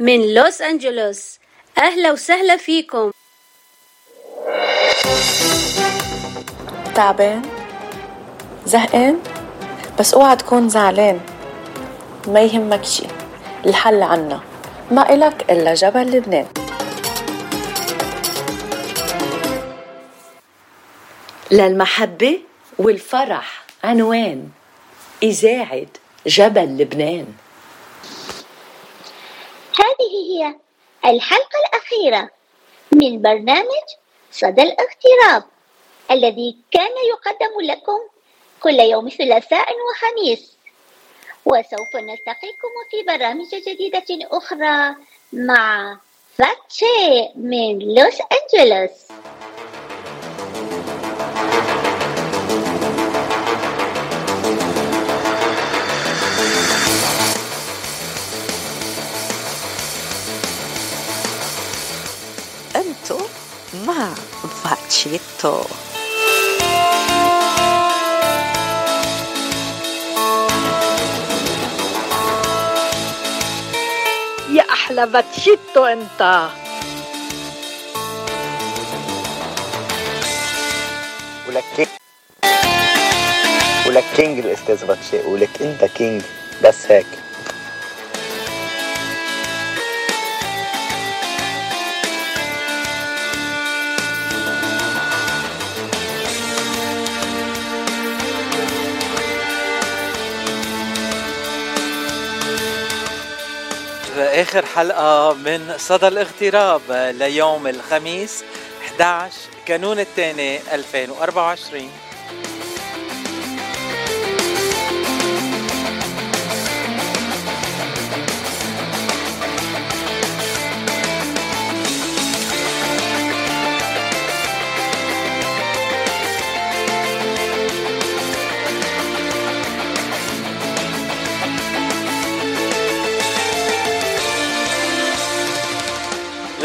من لوس أنجلوس. أهلا وسهلا فيكم. تعبان؟ زهقان؟ بس اوعى تكون زعلان. ما يهمك شي الحل عنا. ما إلك إلا جبل لبنان. للمحبة والفرح عنوان إذاعة جبل لبنان. هذه هي الحلقة الأخيرة من برنامج صدى الاغتراب الذي كان يقدم لكم كل يوم ثلاثاء وخميس. وسوف نلتقيكم في برامج جديدة أخرى مع فاتشي من لوس أنجلوس. مع فاتشيتو يا أحلى باتشيتو أنت. ولك كينج ولك كينج الاستاذ باتشي ولك انت كينج بس هيك آخر حلقة من صدى الاغتراب ليوم الخميس 11 كانون الثاني 2024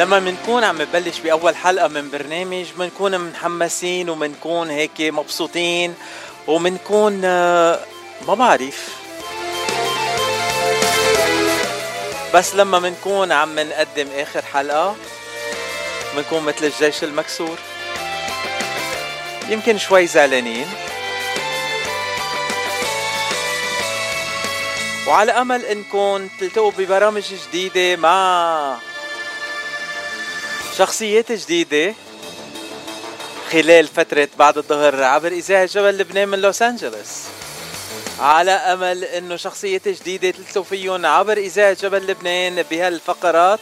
لما بنكون عم نبلش بأول حلقة من برنامج بنكون محمسين وبنكون هيك مبسوطين وبنكون آه، ما بعرف. بس لما بنكون عم نقدم آخر حلقة بنكون مثل الجيش المكسور. يمكن شوي زعلانين. وعلى أمل انكم تلتقوا ببرامج جديدة مع شخصيات جديدة خلال فترة بعد الظهر عبر إذاعة جبل لبنان من لوس أنجلوس على أمل أنه شخصيات جديدة تلتقوا فيهم عبر إذاعة جبل لبنان بهالفقرات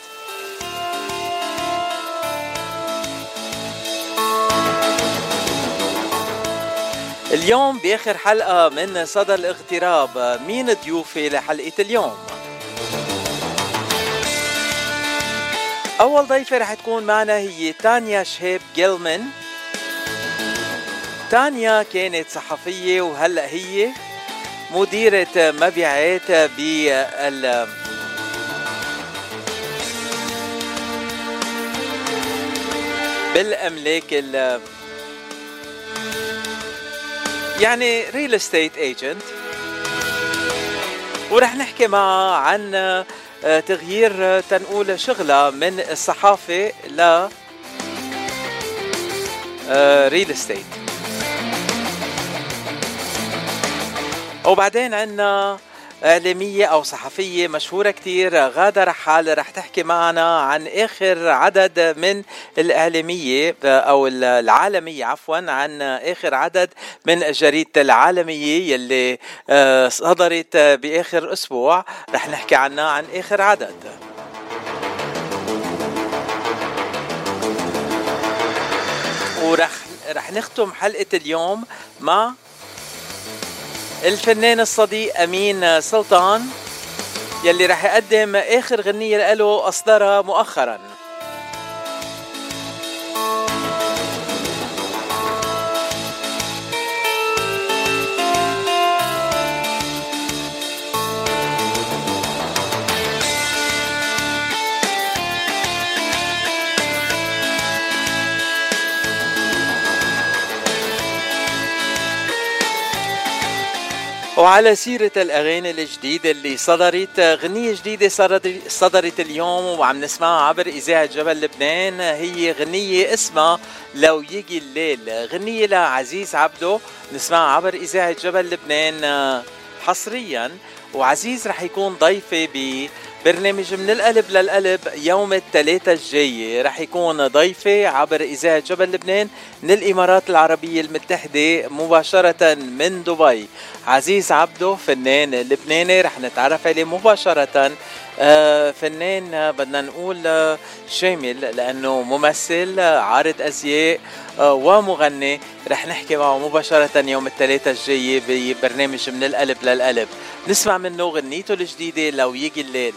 اليوم بآخر حلقة من صدى الاغتراب مين ضيوفي لحلقة اليوم؟ أول ضيفة رح تكون معنا هي تانيا شهيب جيلمن. تانيا كانت صحفية وهلأ هي مديرة مبيعات بال بالأملاك ال يعني real estate agent ورح نحكي معها عن تغيير آه، تنقول شغلة من الصحافة ل real estate وبعدين عنا إعلامية أو صحفية مشهورة كتير غادة رحال رح تحكي معنا عن آخر عدد من الإعلامية أو العالمية عفوا عن آخر عدد من جريدة العالمية يلي آه، صدرت بآخر أسبوع. رح نحكي عنها عن آخر عدد. ورح رح نختم حلقة اليوم مع الفنان الصديق أمين سلطان يلي رح يقدم آخر غنية له أصدرها مؤخرا. وعلى سيرة الأغاني الجديدة اللي صدرت غنية جديدة صدرت اليوم وعم نسمعها عبر إذاعة جبل لبنان. هي غنية اسمها لو يجي الليل. غنية لعزيز عبدو نسمعها عبر إذاعة جبل لبنان حصريا. وعزيز رح يكون ضيفي ب برنامج من القلب للقلب يوم الثلاثاء الجاي. رح يكون ضيفي عبر إذاعة جبل لبنان من الإمارات العربية المتحدة مباشرة من دبي. عزيز عبدو فنان لبناني رح نتعرف عليه مباشرة. آه، فنان آه، بدنا نقول آه، شامل لأنه ممثل عارض أزياء. ومغني رح نحكي معه مباشرة يوم الثلاثاء الجاي ببرنامج من القلب للقلب. نسمع منه غنيته الجديدة لو يجي الليل.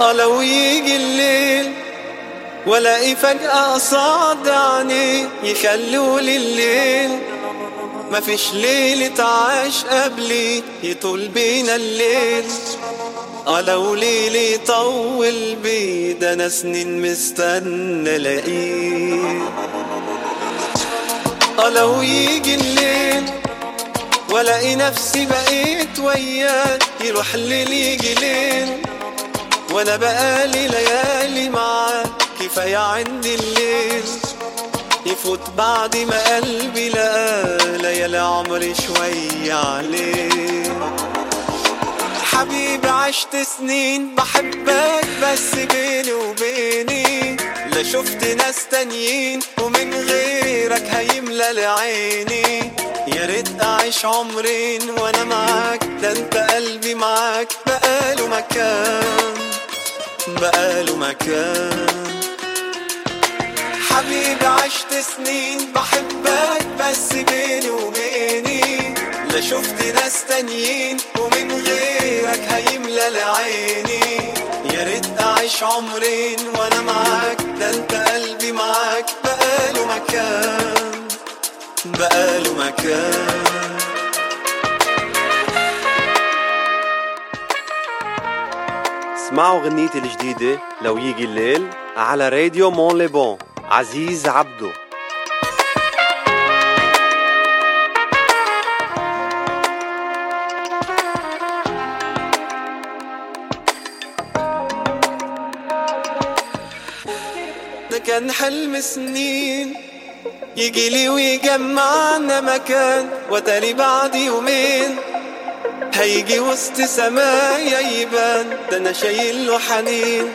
لو يجي الليل ولاقي فجأة قصاد عيني يخلولي الليل. ما فيش ليلة عاش قبلي يطول بينا الليل. لو ليلي طول بي ده أنا سنين مستنى الاقيه لو يجي الليل والاقي نفسي بقيت وياه يروح الليل يجي ليل وأنا بقالي ليالي معاه كفاية عندي الليل يفوت بعد ما قلبي لقى ليالي عمري شوية عليه. حبيبي عشت سنين بحبك بس بيني وبيني لا شفت ناس تانيين ومن غيرك هيملى لعيني. يا ريت أعيش عمرين وأنا معاك ده أنت قلبي معاك بقاله مكان بقاله مكان. حبيبي عشت سنين بحبك بس بيني وبيني لا شفت ناس تانيين غيرك هيملى لعيني يا ريت أعيش عمرين وأنا معاك. ده أنت قلبي معاك. بقاله مكان. بقاله مكان. اسمعوا غنيتي الجديدة. لو يجي الليل على راديو مون ليبون عزيز عبدو. كان حلم سنين. يجي لي ويجمعنا مكان وتاني بعد يومين. هيجي وسط سمايا يبان ده أنا شايل له حنين.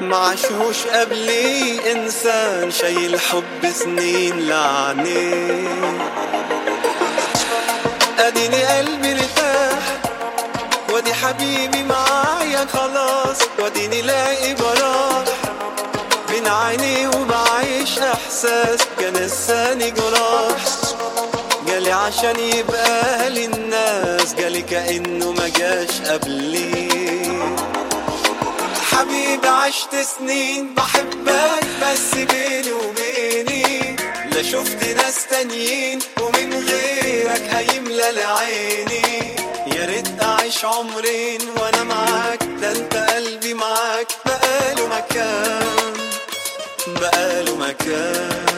معشوش قبلي إنسان شايل حب سنين لعنين. أديني قلبي ارتاح وأدي حبيبي معايا خلاص. وأديني لاقي عيني وبعيش إحساس كان لساني جراح جالي عشان يبقى للناس جالي كأنه ما جاش قبلي. حبيبي عشت سنين بحبك بس بيني وبيني لا شفت ناس تانيين ومن غيرك هيملى لعيني يا ريت أعيش عمرين وأنا معاك ده أنت قلبي معاك بقاله مكان. بقاله مكان.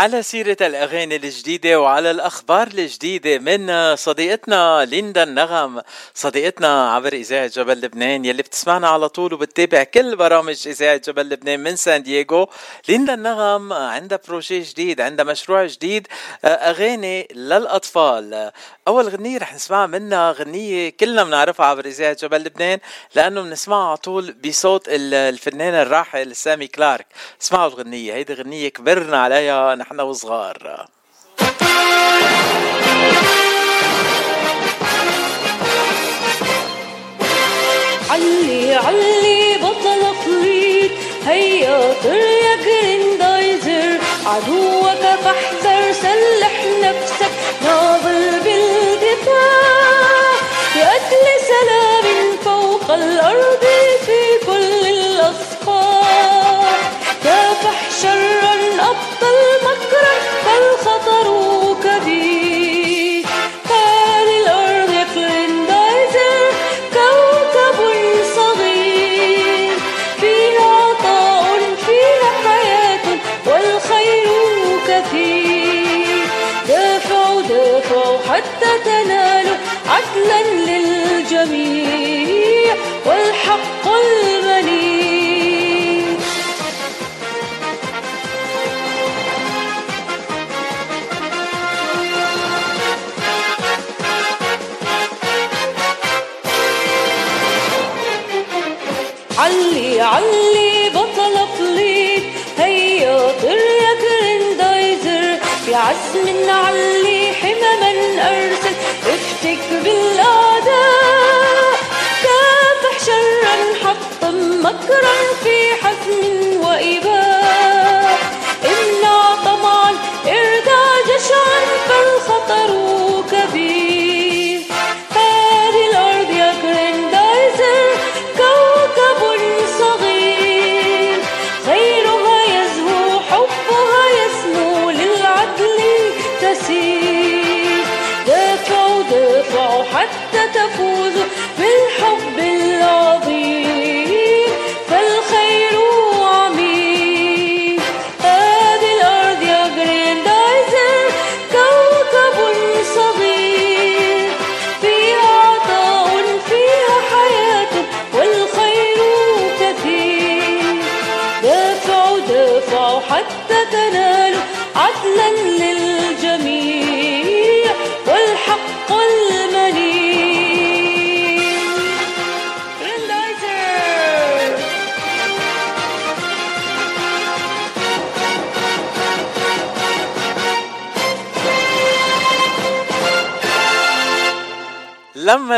على سيرة الأغاني الجديدة وعلى الأخبار الجديدة من صديقتنا ليندا النغم. صديقتنا عبر إذاعة جبل لبنان يلي بتسمعنا على طول وبتتابع كل برامج إذاعة جبل لبنان من سان دييغو. ليندا النغم عندها projet جديد عندها مشروع جديد أغاني للأطفال. أول غنية رح نسمعها منها غنية كلنا بنعرفها عبر إذاعة جبل لبنان لأنه بنسمعها على طول بصوت الفنان الراحل سامي كلارك. اسمعوا الغنية هيدي غنية كبرنا عليها نحن وصغار. علي علي بطل فريد هيا طر يا جريندايزر عدوك فاحذر سلح نفسك. ناضل بالدفاع. لأجل سلام فوق الأرض. مكرا علي علي بطل فليت هيا طر يا جريندايزر بعزم علي حمما ارسل افتك بالاعداء كافح شرا حطم مكرا في حزم وإباء.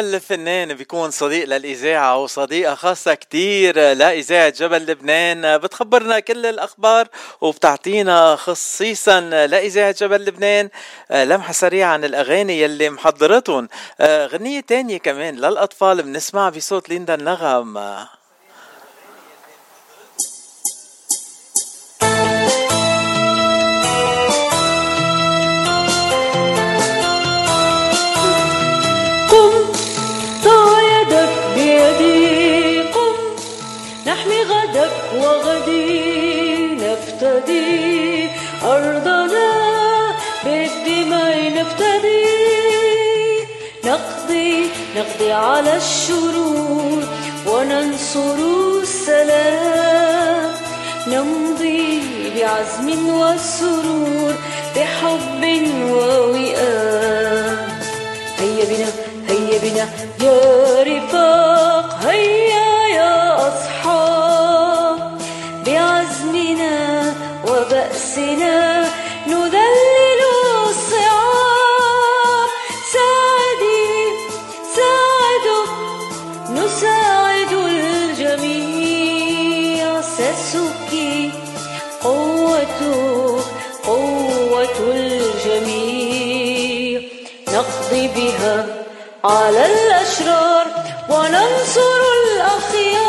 لما الفنان بيكون صديق للإذاعة وصديقة خاصة كتير لإذاعة جبل لبنان. بتخبرنا كل الأخبار وبتعطينا خصيصا لإذاعة جبل لبنان. لمحة سريعة عن الأغاني يلي محضرتهم غنية تانية كمان للأطفال بنسمعها بصوت ليندا النغم. أرضنا بالدماء نفتدي نقضي نقضي على الشرور وننصر السلام. نمضي بعزم وسرور بحب ووئام. هيا بنا هيا بنا يا رفاق هيا وبأسنا نذلل الصعاب. ساعدي ساعدوا نساعد الجميع. ساسوكي قوة قوة الجميع. نقضي بها على الأشرار وننصر الأخيار.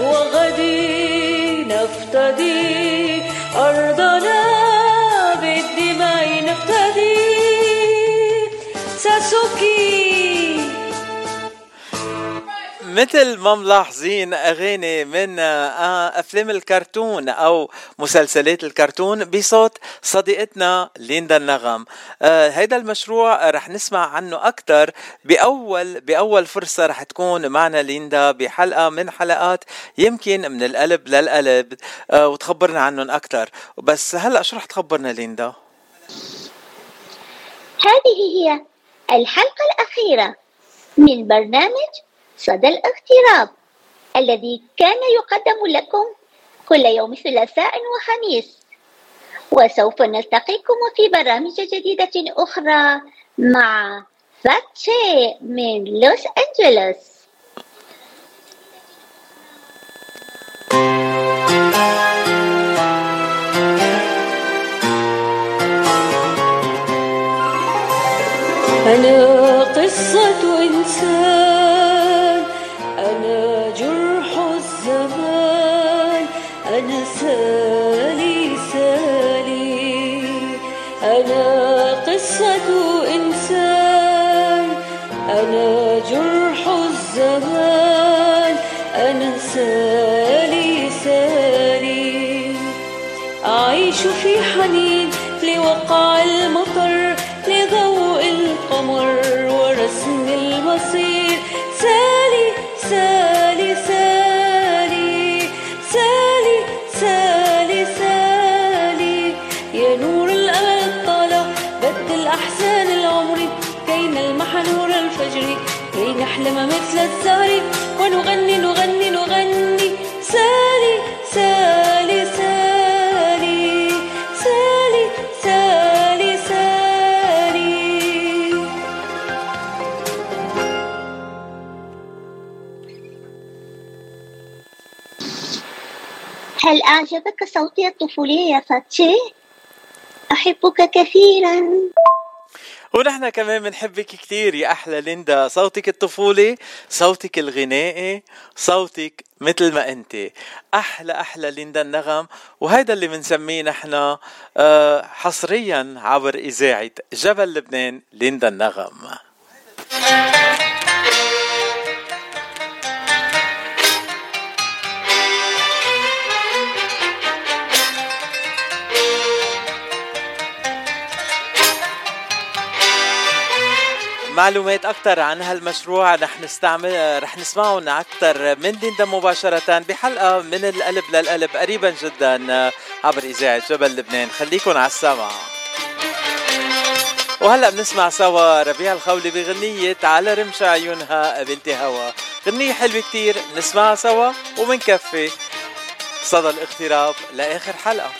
وغدي نفتدي أرضنا مثل ما ملاحظين أغاني من آه، أفلام الكرتون أو مسلسلات الكرتون بصوت صديقتنا ليندا النغم آه، هيدا المشروع رح نسمع عنه أكثر بأول بأول فرصة رح تكون معنا ليندا بحلقة من حلقات يمكن من القلب للقلب آه، وتخبرنا عنهم أكثر بس هلأ شو رح تخبرنا ليندا؟ هذه هي الحلقة الأخيرة من برنامج صدى الاغتراب الذي كان يقدم لكم كل يوم ثلاثاء وخميس. وسوف نلتقيكم في برامج جديدة أخرى مع فاتشي من لوس أنجلوس. أنا قصة إنسان. المصير سالي سالي سالي سالي سالي سالي. يا نور الأمل طالع بدل أحزان العمر كي نلمح نور الفجر. كي نحلم مثل الزهر ونغني نغني نغني. هل أعجبك صوتي الطفولي يا فاتشي؟ أحبك كثيرا. ونحن كمان بنحبك كتير يا أحلى ليندا. صوتك الطفولي صوتك الغنائي صوتك مثل ما أنت. أحلى أحلى ليندا النغم. وهيدا اللي بنسميه نحن آه، حصريا عبر إذاعة جبل لبنان ليندا النغم. معلومات أكثر عن هالمشروع. رح نستعمل رح نسمعهم أكثر من ليندا مباشرة بحلقة من القلب للقلب قريبا جدا عبر إذاعة جبل لبنان. خليكن على السمع. وهلأ بنسمع سوا ربيع الخولي بغنية على رمش عيونها بنت هوا غنية حلوة كتير نسمعها سوا ومنكفي. صدى الاغتراب لآخر حلقة.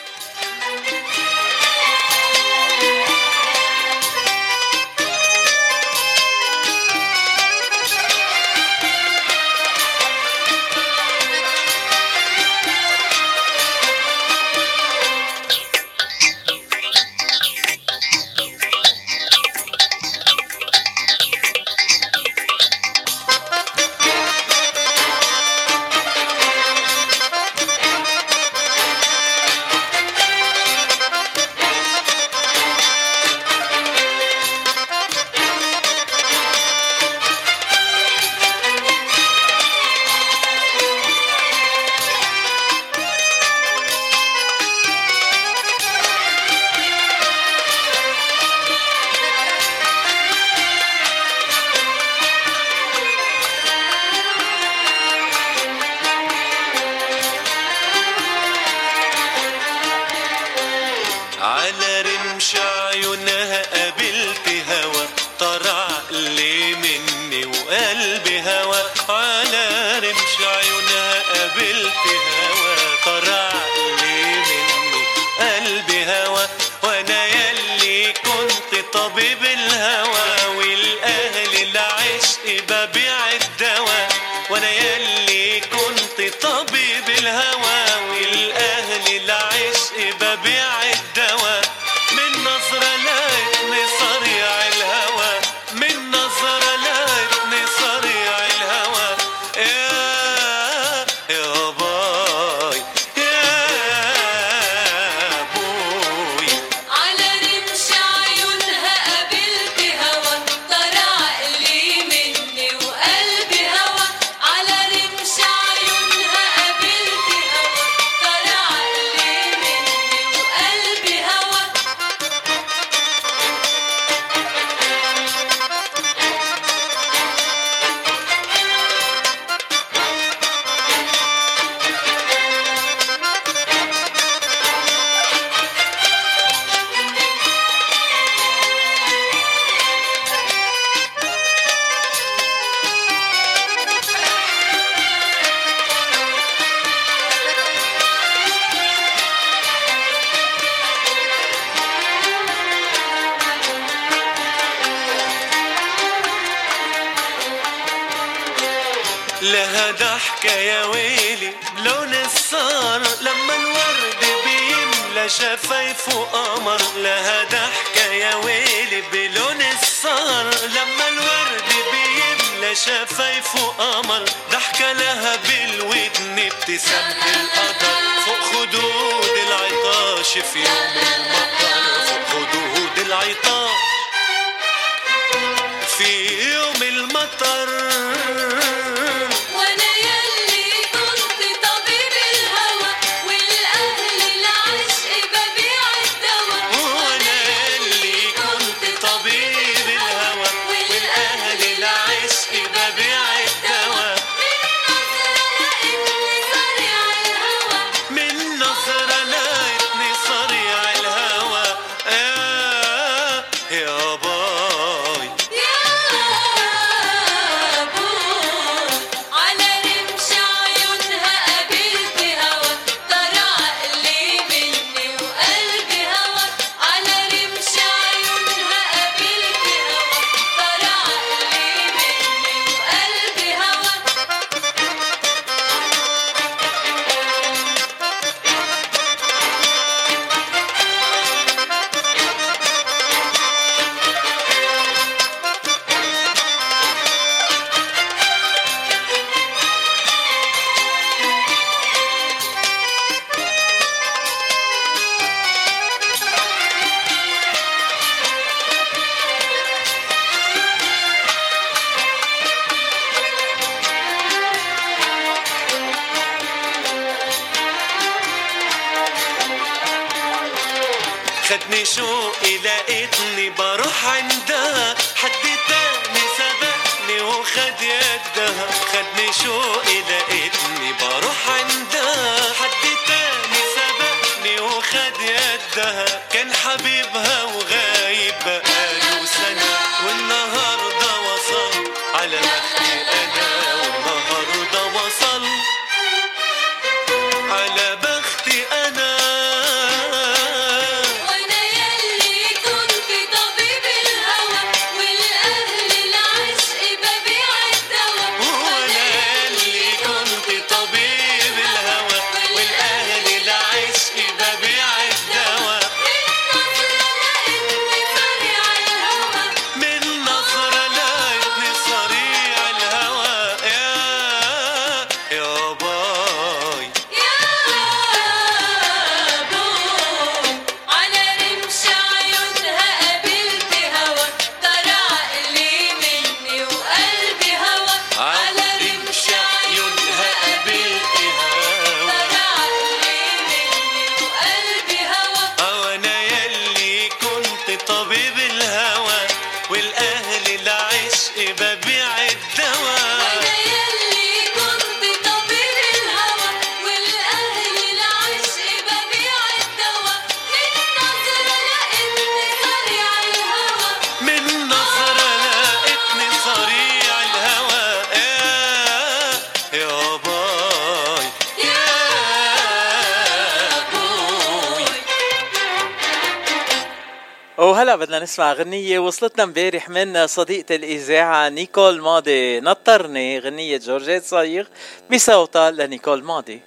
نسمع غنية وصلتنا امبارح من صديقة الإذاعة نيكول ماضي نطرني غنية جورجيت صايغ بصوتها لنيكول ماضي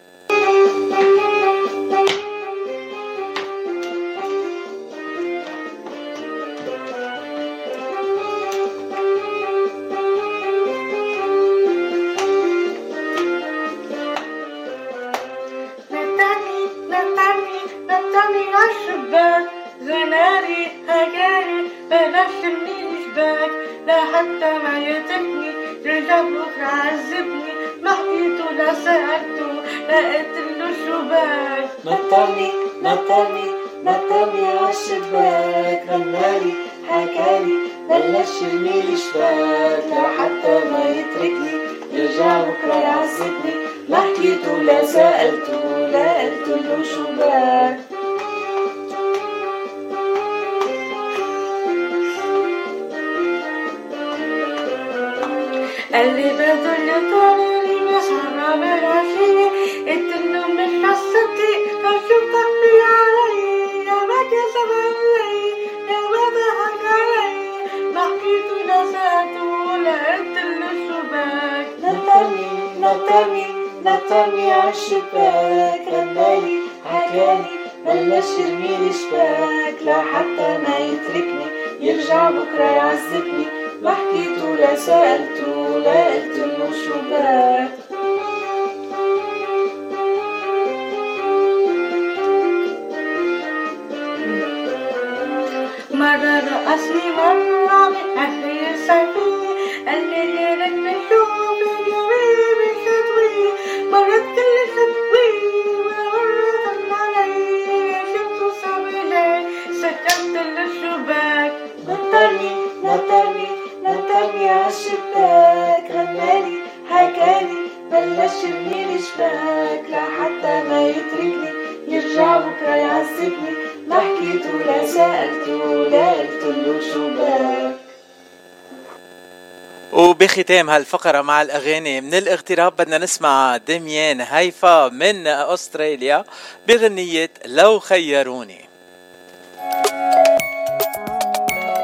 وبختام هالفقرة مع الأغاني. من الاغتراب بدنا نسمع دميان هيفا من أستراليا بغنية لو خيروني.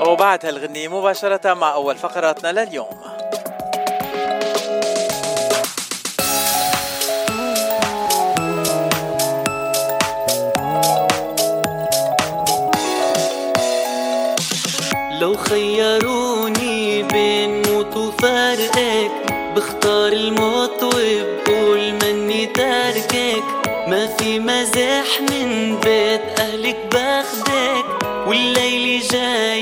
وبعد هالغنية مباشرة مع أول فقراتنا لليوم. لو خيروني بين موت وفارقك. بختار الموت وبقول مني تاركك ما في مزاح من بيت أهلك باخدك. والليل جاي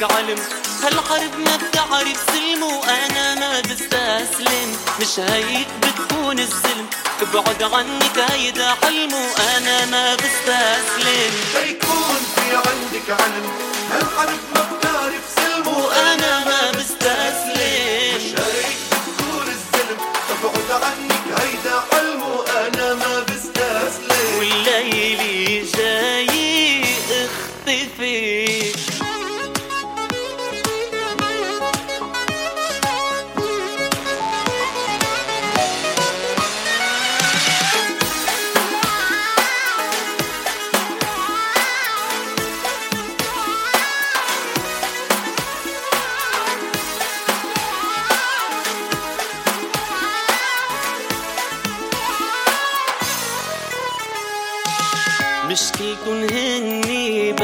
عندك علم هالحرب ما بتعرف سلم وأنا ما بستسلم. مش هيك بتكون الزلم ابعد عنك هيدا حلم وأنا ما بستسلم. تيكون في عندك علم. هالحرب ما بتعرف سلم وأنا ما بستسلم. مش هيك بتكون الزلم ابعد عنك هيدا حلم وأنا ما بستسلم. والليل جاي اختفي.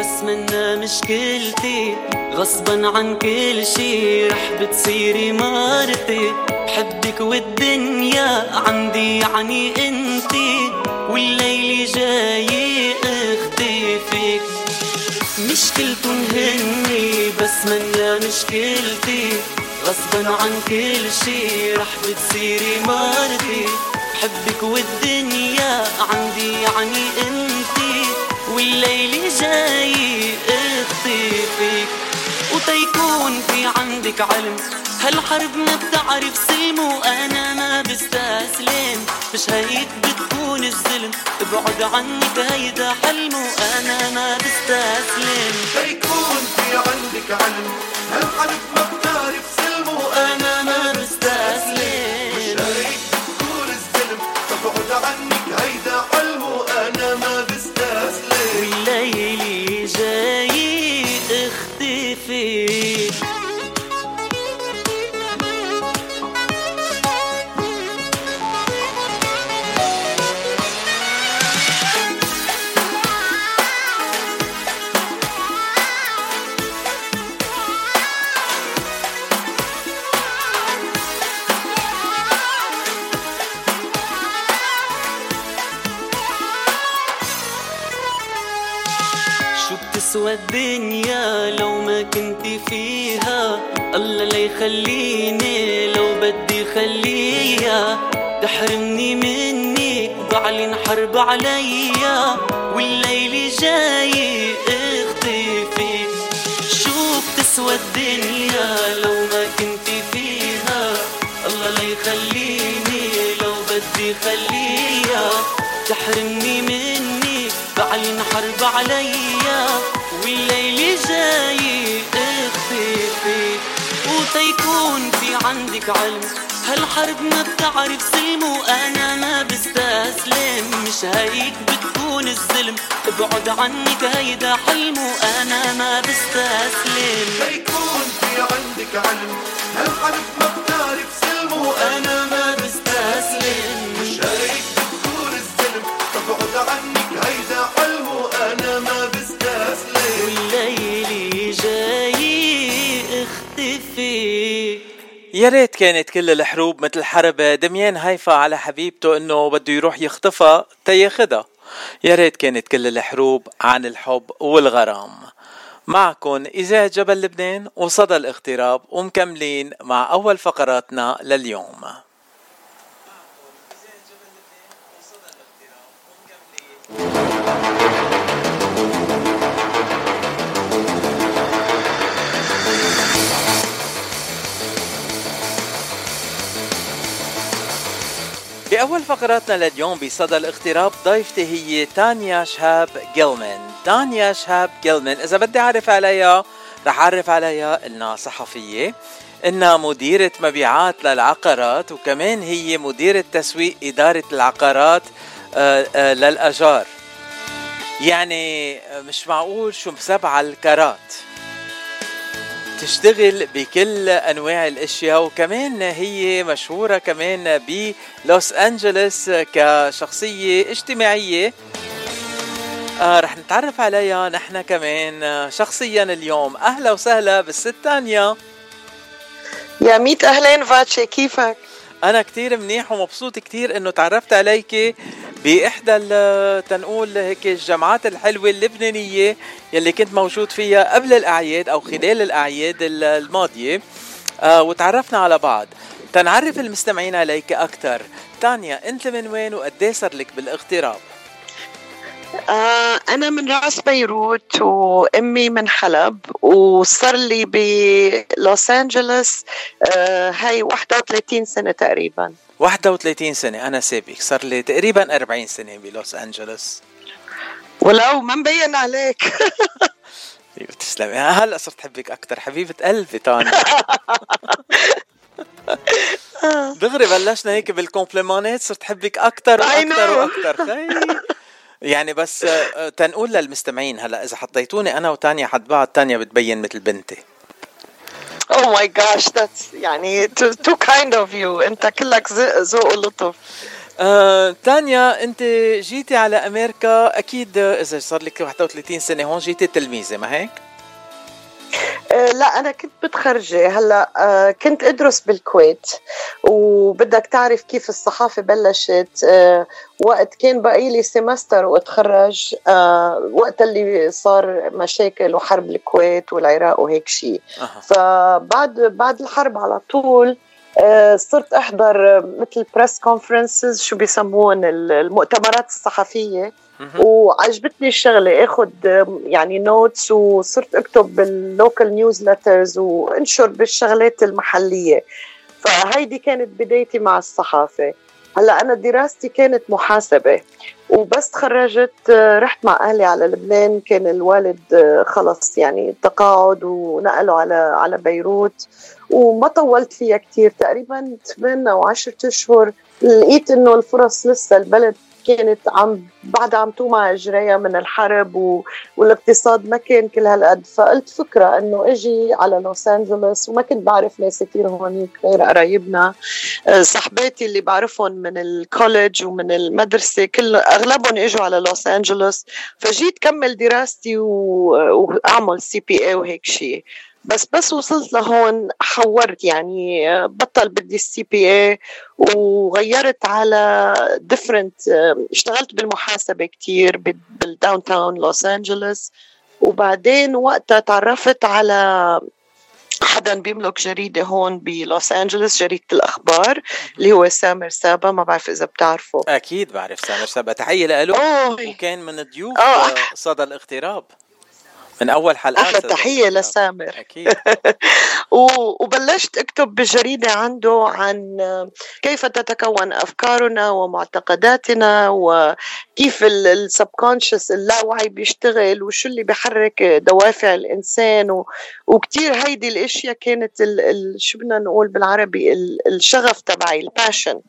بس منا مشكلتي غصبا عن كل شي رح بتصيري مرتي. بحبك والدنيا عندي يعني انتي. والليل جاي اختفك مشكلتن هني بس منا مشكلتي غصبا عن كل شي رح بتصيري مرتي. بحبك والدنيا عندي يعني انتي. والليل جاي اختفك وتيكون في عندك علم. هالحرب ما بتعرف سلم وأنا ما بستسلم. مش هيك بتكون الزلم ابعد عنك هيدا حلم وأنا ما بستسلم. تيكون في عندك علم. هالحرب ما بتعرف سلم وأنا ما بستسلم. شو بتسوى الدنيا لو فيها. الله لا يخليني لو بدي خليها. تحرمني منك بعلن حرب عليا. والليل جاي اختفي. شو بتسوى الدنيا لو ما كنت فيها. الله لا يخليني لو بدي خليها. تحرمني منك بعلن حرب عليا. والليل جاي تيكون في عندك علم. هالحرب ما بتعرف سلم وأنا ما بستسلم. مش هيك بتكون الظلم. ابعد عنك هيدا حلم وأنا ما بستسلم. تيكون في عندك علم. هالحرب ما بتعرف سلم وأنا ما بستسلم. مش هيك يا ريت كانت كل الحروب مثل حرب دميان هيفا على حبيبته إنه بده يروح يخطفها تياخدها. يا ريت كانت كل الحروب عن الحب والغرام. معكم إذاعة جبل لبنان وصدى الاغتراب ومكملين مع أول فقراتنا لليوم. بأول فقراتنا لليوم بصدى الاغتراب ضيفتي هي تانيا شهاب جيلمان تانيا شهاب جيلمان إذا بدي أعرف عليها رح أعرف عليها إنها صحفية إنها مديرة مبيعات للعقارات وكمان هي مديرة تسويق إدارة العقارات آه، آه، للأجار. يعني مش معقول شو مسبعة الكرات. تشتغل بكل أنواع الأشياء وكمان هي مشهورة كمان بلوس أنجلوس كشخصية اجتماعية. آه رح نتعرف عليها نحن كمان شخصيا اليوم. أهلا وسهلا بالست تانيا يا ميت أهلين فاتشي كيفك؟ أنا كتير منيح ومبسوط كتير إنه تعرفت عليك بإحدى تنقول هيك الجامعات الحلوة اللبنانية يلي كنت موجود فيها قبل الأعياد أو خلال الأعياد ال- الماضية. آه وتعرفنا على بعض. تنعرف المستمعين عليك أكثر تانيا أنت من وين وقديه صار لك بالاغتراب؟ آه أنا من رأس بيروت وأمي من حلب وصار لي بلوس أنجلوس آه هاي 31 سنة تقريبا. 31 سنة أنا سابق. صار لي تقريبا 40 سنة بلوس أنجلوس. ولو ما مبين عليك. أيوة، تسلمي هلأ صرت حبك أكثر حبيبة قلبي تانيا دغري بلشنا هيك بالكومبليمونات صرت حبك أكثر وأكثر. وأكثر يعني بس آه، تنقول للمستمعين هلا إذا حطيتوني أنا وتانيا حد بعض تانيا بتبين مثل بنتي. Oh my gosh that's يعني too kind of you. أنت كلك ذوق ولطف آه، تانيا أنت جيتي على أمريكا أكيد آه، إذا صار لك 31 سنة هون جيتي تلميذه ما هيك؟ آه، لا أنا كنت متخرجة هلأ آه، كنت أدرس بالكويت وبدك تعرف كيف الصحافة بلشت. آه، وقت كان بقي لي سيمستر وأتخرج. وقت اللي صار مشاكل وحرب الكويت والعراق وهيك شيء فبعد بعد الحرب على طول صرت أحضر مثل press conferences شو بيسموهم المؤتمرات الصحفية. وعجبتني الشغلة. آخذ يعني notes وصرت أكتب بال local newsletters وانشر بالشغلات المحلية. فهيدي كانت بدايتي مع الصحافة. هلا أنا دراستي كانت محاسبة. وبس تخرجت آه، رحت مع أهلي على لبنان. كان الوالد آه، خلص يعني تقاعد ونقلوا على على بيروت. وما طولت فيها كتير تقريبا 8 أو 10 أشهر. لقيت إنه الفرص لسه البلد كانت عم بعد عم توقع إجريها من الحرب و... والاقتصاد ما كان كل هالقد. فقلت فكرة إنه إجي على لوس أنجلوس وما كنت بعرف ناس كثير هونيك غير قرايبنا. آه، صحباتي اللي بعرفهم من ال college ومن المدرسة كل أغلبهم إجوا على لوس أنجلوس. فجيت كمل دراستي و... وأعمل CPA وهيك شيء بس بس وصلت لهون حورت يعني بطل بدي ال CPA وغيرت على different اشتغلت بالمحاسبة كتير بال- بال downtown لوس انجلوس وبعدين وقتها تعرفت على حدا بيملك جريدة هون بلوس أنجلوس جريدة الأخبار اللي هو سامر سابا ما بعرف إذا بتعرفه. أكيد بعرف سامر سابا تحية له. وكان من ضيوف. آه، صدى الاغتراب. من أول حلقات أحلى تحية لسامر. أكيد. وبلشت أكتب بالجريده عنده عن كيف تتكون أفكارنا ومعتقداتنا وكيف ال subconscious اللاوعي بيشتغل وشو اللي بيحرك دوافع الإنسان و- وكتير هيدي الأشياء كانت ال ال شو بدنا نقول بالعربي ال- الشغف تبعي ال passion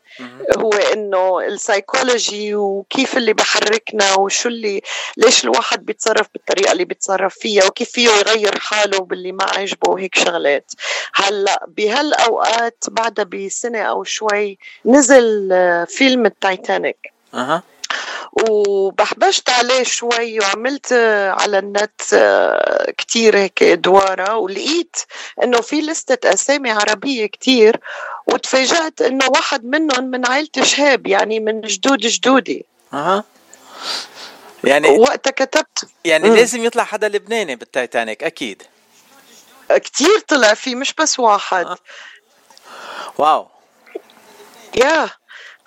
هو إنه السايكولوجي وكيف اللي بحركنا وشو اللي ليش الواحد بيتصرف بالطريقة اللي بيتصرف فيها وكيف فيه يغير حاله باللي ما عجبه وهيك شغلات. هلأ بهالأوقات بعدها بسنة أو شوي نزل آه، فيلم التايتانيك. أها. وبحبشت عليه شوي وعملت آه، على النت آه، كتير هيك دوارة ولقيت إنه في لستة أسامي عربية كتير. وتفاجأت إنه واحد منهم من عائلة شهاب يعني من جدود جدودي. أها. يعني وقتها كتبت. يعني مم. لازم يطلع حدا لبناني بالتايتانيك أكيد. كتير طلع فيه مش بس واحد. Wow. يا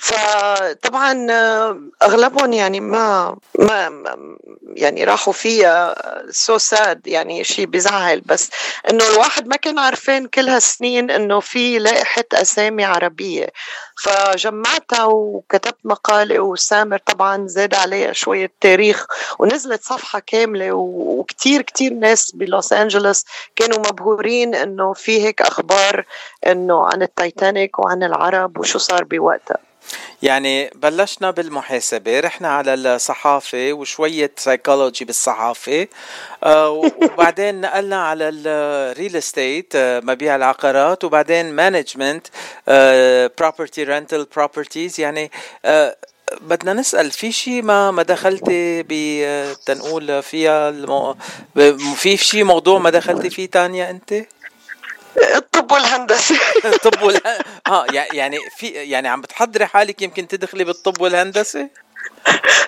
فطبعا آه، أغلبهم يعني ما ما يعني راحوا فيها so sad يعني شيء بزعل. بس إنه الواحد ما كان عارفين كل هالسنين إنه في لائحة أسامي عربية. فجمعتها وكتبت مقالة وسامر طبعا زاد عليها شوية تاريخ ونزلت صفحة كاملة. وكتير كتير ناس بلوس أنجلوس كانوا مبهورين إنه في هيك أخبار إنه عن التايتانيك وعن العرب وشو صار بوقتها. يعني بلشنا بالمحاسبة رحنا على الصحافة وشوية سايكولوجي بالصحافة آه، وبعدين نقلنا على ال real estate مبيع العقارات وبعدين management property rental properties يعني آه، بدنا نسأل في شيء ما ما دخلتي ب تنقول فيها المو... في شيء موضوع ما دخلتي فيه تانيا أنت؟ الطب والهندسة. الطب وال آه يع- يعني في يعني عم بتحضري حالك يمكن تدخلي بالطب والهندسة؟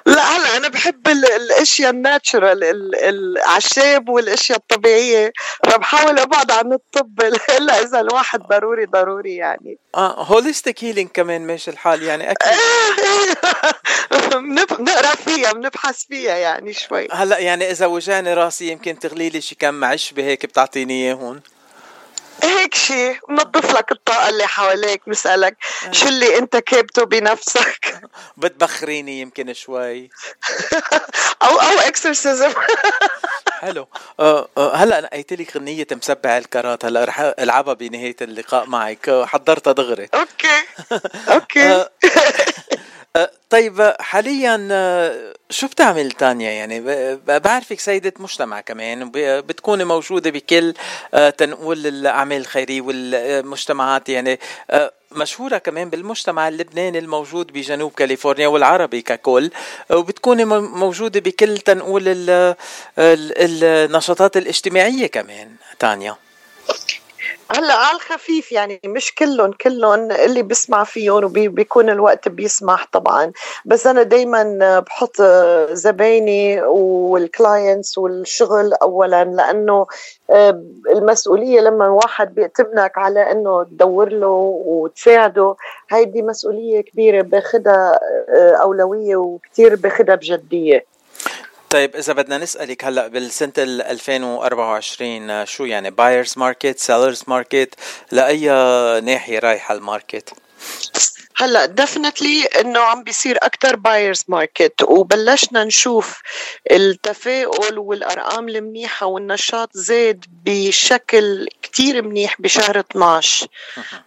لا هلا أنا بحب ال- الأشياء ال natural ال- الأعشاب والأشياء الطبيعية فبحاول أبعد عن الطب. الا إذا الواحد ضروري ضروري يعني. آه holistic healing كمان ماشي الحال يعني أكيد. بنقرأ فيها بنبحث فيها يعني شوي. هلا يعني إذا وجعني راسي يمكن تغلي لي شي كم عشبة هيك بتعطيني اياهم هيك شيء بنظف لك الطاقة اللي حواليك بسألك شو اللي أنت كابته بنفسك؟ بتبخريني يمكن شوي. أو أو exorcism حلو. آه آه هلأ أنا قلت لك غنية مسبع الكارات هلأ رح ألعبها بنهاية اللقاء معك. آه، حضرتها دغري. Okay. Okay. آه، طيب آه، حاليا آه، شو بتعمل تانيا يعني بعرفك سيدة مجتمع كمان بتكوني موجودة بكل آه، تنقول الأعمال الخيرية والمجتمعات يعني مشهورة كمان بالمجتمع اللبناني الموجود بجنوب كاليفورنيا والعربي ككل وبتكوني موجودة بكل تنقول ال- ال- النشاطات الاجتماعية كمان تانيا هلأ على الخفيف يعني مش كلهم كلهم اللي بسمع فيهم وبيكون الوقت بيسمح طبعا. بس أنا دائما بحط زبايني والكلاينتس والشغل اولا لأنه آه، المسؤولية لما واحد بيأتمنك على إنه تدور له وتساعده هيدي مسؤولية كبيرة باخدها آه، أولوية وكثير باخدها بجدية. طيب إذا بدنا نسألك هلأ بالسنة ال 2024 آه، شو يعني buyers market sellers market لأي ناحية رايحة ال market؟ هلأ definitely إنه عم بيصير أكثر buyers market وبلشنا نشوف التفاؤل والأرقام المنيحة والنشاط زاد بشكل كتير منيح بشهر 12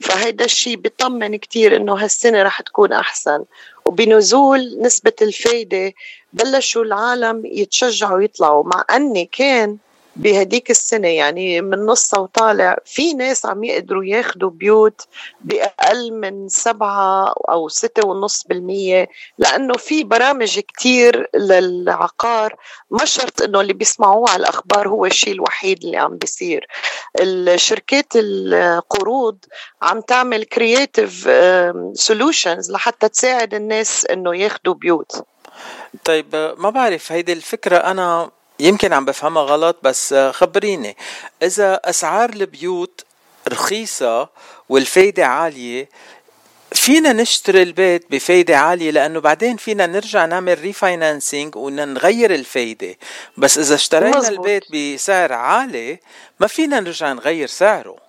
فهيدا الشيء بيطمن كتير إنه هالسنة رح تكون أحسن. وبنزول نسبة الفايدة بلشوا العالم يتشجعوا يطلعوا مع أني كان بهديك السنة يعني من نصها وطالع في ناس عم يقدروا ياخدوا بيوت بأقل من سبعة أو ستة ونص بالمية لأنه في برامج كتير للعقار. ما شرط أنه اللي بيسمعوه على الأخبار هو الشيء الوحيد اللي عم بيصير. الشركات القروض عم تعمل creative solutions لحتى تساعد الناس أنه ياخدوا بيوت. طيب آه، ما بعرف هيدي الفكرة أنا يمكن عم بفهمها غلط بس آه، خبريني. إذا أسعار البيوت رخيصة والفايدة عالية فينا نشتري البيت بفايدة عالية لأنه بعدين فينا نرجع نعمل ريفاينانسينج ونغير الفايدة. بس إذا اشترينا مزبوط. البيت بسعر عالي ما فينا نرجع نغير سعره.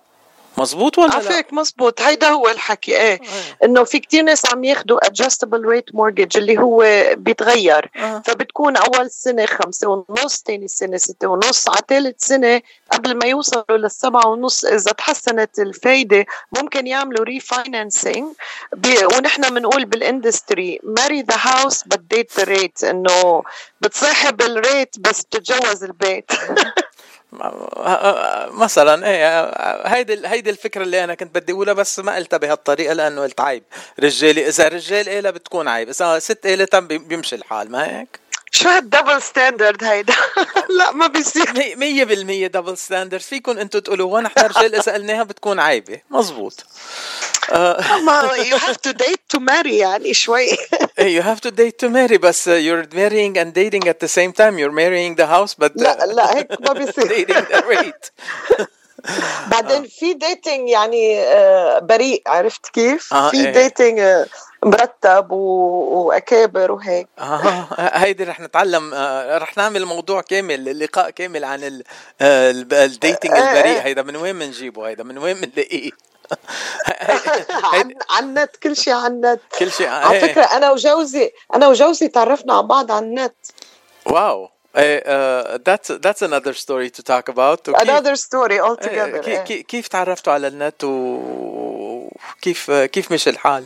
مزبوط ولا لا؟ عفاك مزبوط هيدا هو الحكي. إيه. إنه في كتير ناس عم ياخدوا adjustable rate mortgage اللي هو بيتغير. آه. فبتكون أول سنة خمسة ونص تاني سنة ستة ونص على ثالث سنة قبل ما يوصلوا للسبعة ونص إذا تحسنت الفايدة ممكن يعملوا refinancing. بي ونحن بنقول بال industry marry the house but date the rate. إنه بتصاحب ال rate بس بتتجوز البيت. مثلا إيه هيدي هيدي الفكرة اللي أنا كنت بدي أقولها بس ما قلتها بهالطريقة لأنه قلت عيب رجالي إذا رجال قالها بتكون عيب إذا ست قالتها بي- بيمشي الحال ما هيك؟ شو هال double standard هيدا؟ لا ما بيصير. مية بالمية double standard فيكم أنتم تقولوا هون إحنا رجال إذا قلناها بتكون عيبة. مزبوط. ما you have to date to marry يعني شوي. you have to date to marry بس you're marrying and dating at the same time. You're marrying the house but uh, لا لا هيك ما بيصير. dating the rate. بعدين في dating يعني آه، بريء عرفت كيف؟ آه، في إيه. dating مرتب و- وأكابر وهيك آه هيدي رح نتعلم آه، رح نعمل موضوع كامل لقاء كامل عن ال- آه، ال dating إيه، البريء إيه. هيدا من وين بنجيبه هيدا من وين بنلاقيه عن عن النت كل شيء عن النت كل شيء على إيه. فكرة أنا وجوزي أنا وجوزي تعرفنا على بعض على النت واو that's that's another story to talk about. وكيف- another story إيه، altogether كي- إيه. كي- كيف تعرفتوا على النت وكيف كيف مشي الحال؟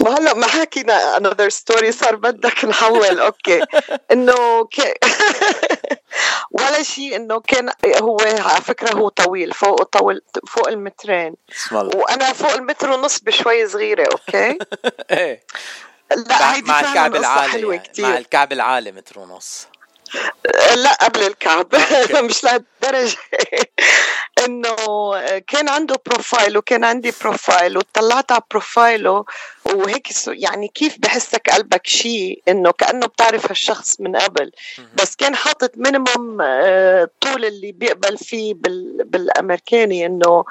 ما هلا ما حكينا another story صار بدك نحول okay. إنه ك... ولا شيء إنه كان هو على فكرة هو طويل فوق طول فوق المترين. وأنا فوق المتر ونص بشوي صغيرة okay. إيه. لا مع, الكعب العالي يعني. مع الكعب العالي متر ونص. لا قبل الكعب. مش لهالدرجة. إنه كان عنده profile وكان عندي profile وطلعت على profile ه وهيك يعني كيف بحسك قلبك شيء؟ إنه كأنه بتعرف هالشخص من قبل. بس كان حاطط minimum الطول اللي بيقبل فيه بال بالأمريكاني إنه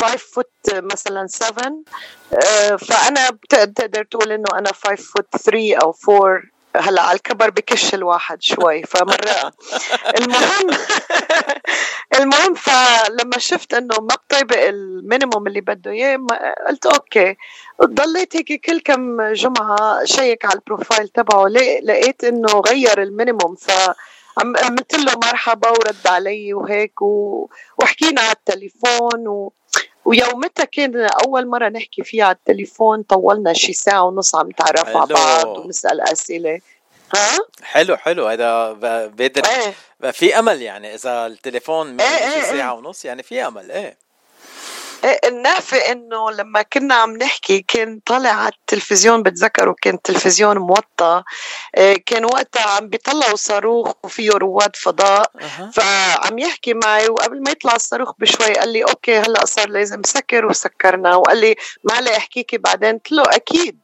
5 foot مثلا 7 آه، فأنا بت- بتقدر تقول إنه أنا 5 foot 3 أو 4 هلا على الكبر بكش الواحد شوي فمرة المهم المهم فلما شفت إنه ما بطبق ال minimum اللي بده إياه قلت okay. ضليت هيك كل كم جمعة شيك على ال profile تبعه لقيت إنه غير ال minimum ف عم- عملت له مرحبا ورد علي وهيك و... وحكينا على التليفون و... ويومتها كان أول مرة نحكي فيها على التليفون طولنا شي ساعة ونص عم نتعرف على. بعض ونسأل أسئلة. ها؟ حلو حلو. هذا ب- بقدر إيه. في أمل يعني إذا التليفون إيه، إيه، ماشي إيه. ساعة ونص يعني في أمل إيه إيه، النافع إنه لما كنا عم نحكي كان طالع على التلفزيون بتذكروا كان التلفزيون موطى إيه، كان وقتها عم بيطلعوا صاروخ وفيه رواد فضاء. فعم يحكي معي وقبل ما يطلع الصاروخ بشوي قال لي أوكي هلأ صار لازم سكر. وسكرنا. وقال لي معلي احكيكي بعدين. قلت له أكيد.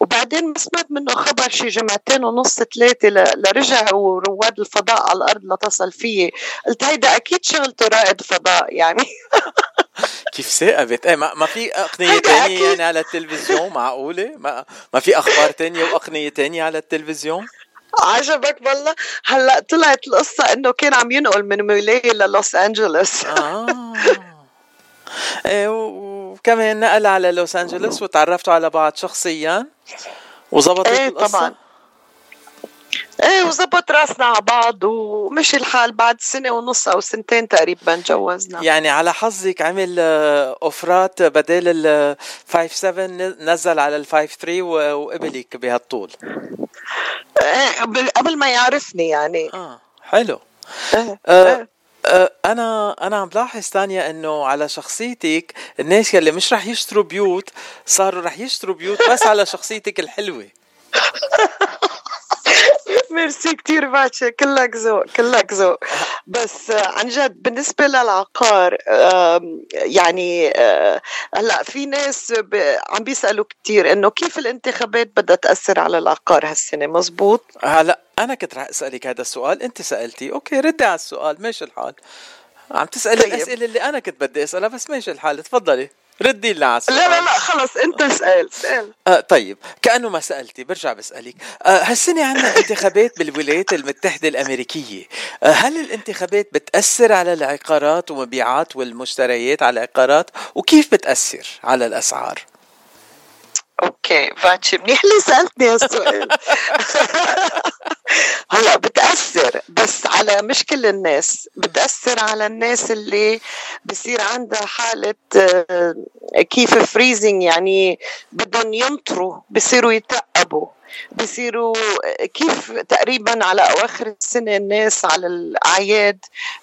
وبعدين ما سمعت منه خبر شي جمعتين ونص ثلاثة ل- لرجعوا رواد الفضاء على الأرض لتصل فيي قلت هيدا أكيد شغلته رائد فضاء يعني. كيف ثاقبت إيه ما, ما في تانية أكيد. يعني على التلفزيون معقولة؟ ما, ما في أخبار تانية وأقنية تانية على التلفزيون؟ عجبك والله؟ هلأ طلعت القصة إنه كان عم ينقل من مولاي للوس أنجلوس. آه. إيه وكمان نقل على لوس أنجلوس وتعرفتوا على بعض شخصيا. وزبطت إيه القصة؟ طبعا. إيه وزبط راسنا على بعض ومشي الحال بعد سنة ونص أو سنتين تقريبا تجوزنا يعني على حظك عمل آه، اوفرات بدل ال 5 7 نزل على ال 5 3 وقبلك بهالطول. إيه قبل ما يعرفني يعني. آه حلو. إيه آه آه أنا أنا عم بلاحظ تانيا إنه على شخصيتك الناس يلي مش رح يشتروا بيوت صاروا رح يشتروا بيوت بس على شخصيتك الحلوة. ميرسي كتير فاتشي كلك ذوق كلك ذوق. بس آه، عن جد بالنسبة للعقار يعني آه، هلأ في ناس عم بيسألوا كتير إنه كيف الانتخابات بدها تأثر على العقار هالسنة؟ مزبوط؟ هلأ أنا كنت رح أسألك هذا السؤال أنت سألتي. okay ردي على السؤال ماشي الحال. عم تسألي طيب. الأسئلة اللي أنا كنت بدي أسألها بس ماشي الحال تفضلي. ردي لنا على السؤال لا لا لا خلص انت اسأل اسأل. آه طيب كأنه ما سألتي برجع بسألك. آه هالسنة عندنا انتخابات بالولايات المتحدة الأمريكية. آه هل الانتخابات بتأثر على العقارات ومبيعات والمشتريات على العقارات؟ وكيف بتأثر على الأسعار؟ أوكي فاتشي منيح اللي سألتني هالسؤال. هلا بتأثر بس على مش كل الناس بتأثر على الناس اللي بصير عندها حالة آه، كيف فريزنج يعني بدهم ينطروا بصيروا يتقبوا بصيروا كيف تقريبا على أواخر السنة الناس على الأعياد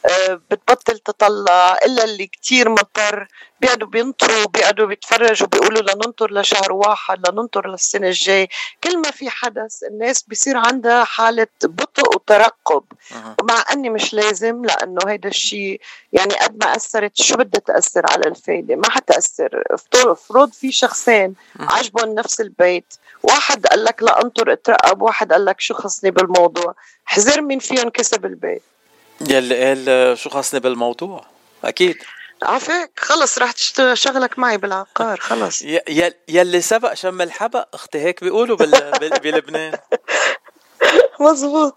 آه، بتبطل تطلع إلا اللي كتير مضطر بيقعدوا بينطروا بيقعدوا بيتفرجوا بيقولوا لننطر لشهر واحد لننطر للسنة الجاي كل ما في حدث الناس بيصير عندها حالة بطء وترقب. مع إني مش لازم لأنه هيدا الشيء يعني قد ما أثرت شو بدها تأثر على الفايدة؟ ما حتأثر. افرض في شخصين عجبهم نفس البيت. واحد قال لك لا انطر اترقب واحد قال لك شو خصني بالموضوع. حذر مين فيهم كسب البيت. يلي قال شو خصني بالموضوع. أكيد. عافاك خلص رح تشتغل شغلك معي بالعقار خلص. يلي سبق شم الحبق أختي هيك بيقولوا. بال... بلبنان. مزبوط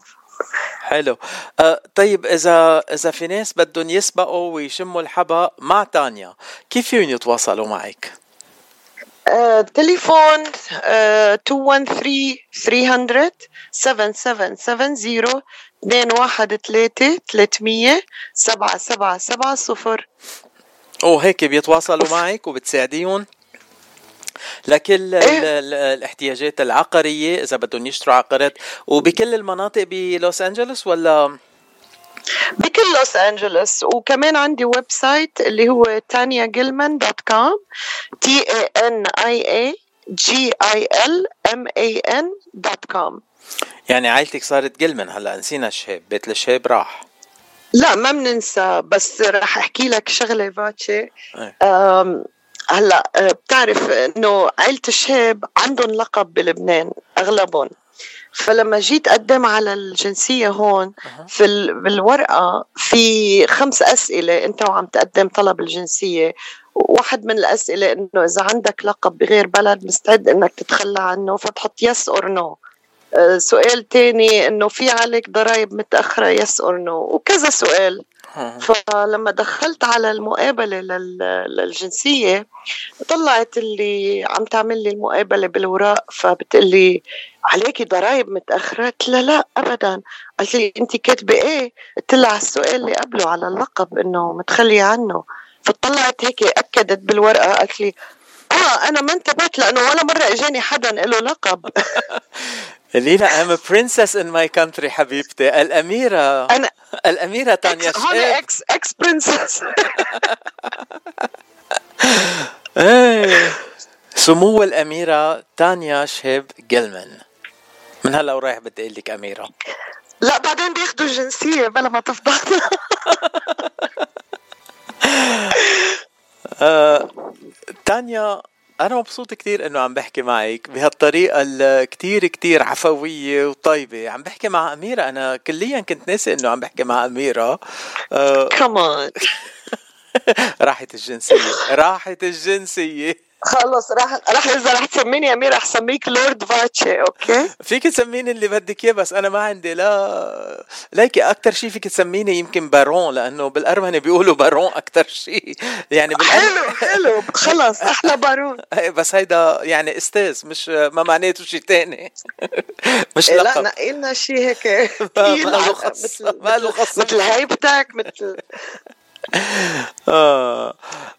حلو. آه طيب إذا إذا في ناس بدهم يسبقوا ويشموا الحبق مع تانيا كيف فيهم يتواصلوا معك؟ آه، تليفون آه، 213 300 7770 213 300 7770 وهيك بيتواصلوا معك وبتساعديهم؟ لكل ال- الاحتياجات العقارية إذا بدهم يشتروا عقارات. وبكل المناطق بلوس أنجلوس ولا؟ بكل لوس أنجلوس. وكمان عندي website اللي هو تانيا جيلمان dot com. T A N I A G E L M A N dot com. يعني عائلتك صارت جلمن هلا؟ نسينا الشهاب. بيت الشهاب راح. لا ما بننسى بس رح أحكي لك شغلة فاتشي إيه. هلا أه، بتعرف إنه عائله الشهاب عندهم لقب بلبنان أغلبهم. فلما جيت أقدم على الجنسية هون في ال- بالورقه في خمس أسئلة أنت وعم تقدم طلب الجنسية. واحد من الأسئلة إنه إذا عندك لقب بغير بلد مستعد إنك تتخلى عنه فتحط yes or no سؤال تاني إنه في عليك ضرائب متأخرة yes or no وكذا سؤال. فلما دخلت على المقابلة لل- للجنسية طلعت اللي عم تعمل لي المقابلة بالوراق فبتقول لي عليكي ضرائب متأخرة؟ قلت لها لا أبدا. قالت لي أنت كاتبة إيه؟ قلت لها على السؤال اللي قبله على اللقب إنه متخلية عنه. فطلعت هيك أكدت بالورقة قالت لي آه أنا ما انتبهت لأنه ولا مرة إجاني حدا له لقب. لينا I'm a princess in my country حبيبتي. الأميرة. أنا الأميرة تانيا هون شهاب ex ex princess إيه. سمو الأميرة تانيا شهاب جلمن من هلا ورايح بدي أقول لك أميرة. لا بعدين بياخدوا الجنسيه بلا ما تفضحنا آه، تانيا أنا مبسوط كتير إنه عم بحكي معك بهالطريقة الكتير كتير عفوية وطيبة. عم بحكي مع أميرة. أنا كليا كنت ناسي إنه عم بحكي مع أميرة. آه، كمان راحت الجنسية. راحت الجنسية. خلص راح راح اذا رح تسميني امير رح سميك لورد فاتشي okay؟ فيك تسميني اللي بدك إياه بس أنا ما عندي لا ليكي أكثر شيء فيك تسميني يمكن بارون لأنه بالأرمني بيقولوا بارون أكثر شيء يعني حلو حلو. خلص أحلى بارون بس هيدا يعني أستاذ مش ما معناته شيء تاني. مش إيه لا لقب. نقي لنا شيء هيك. ما له خص مثل ما له خص مثل هيبتك مثل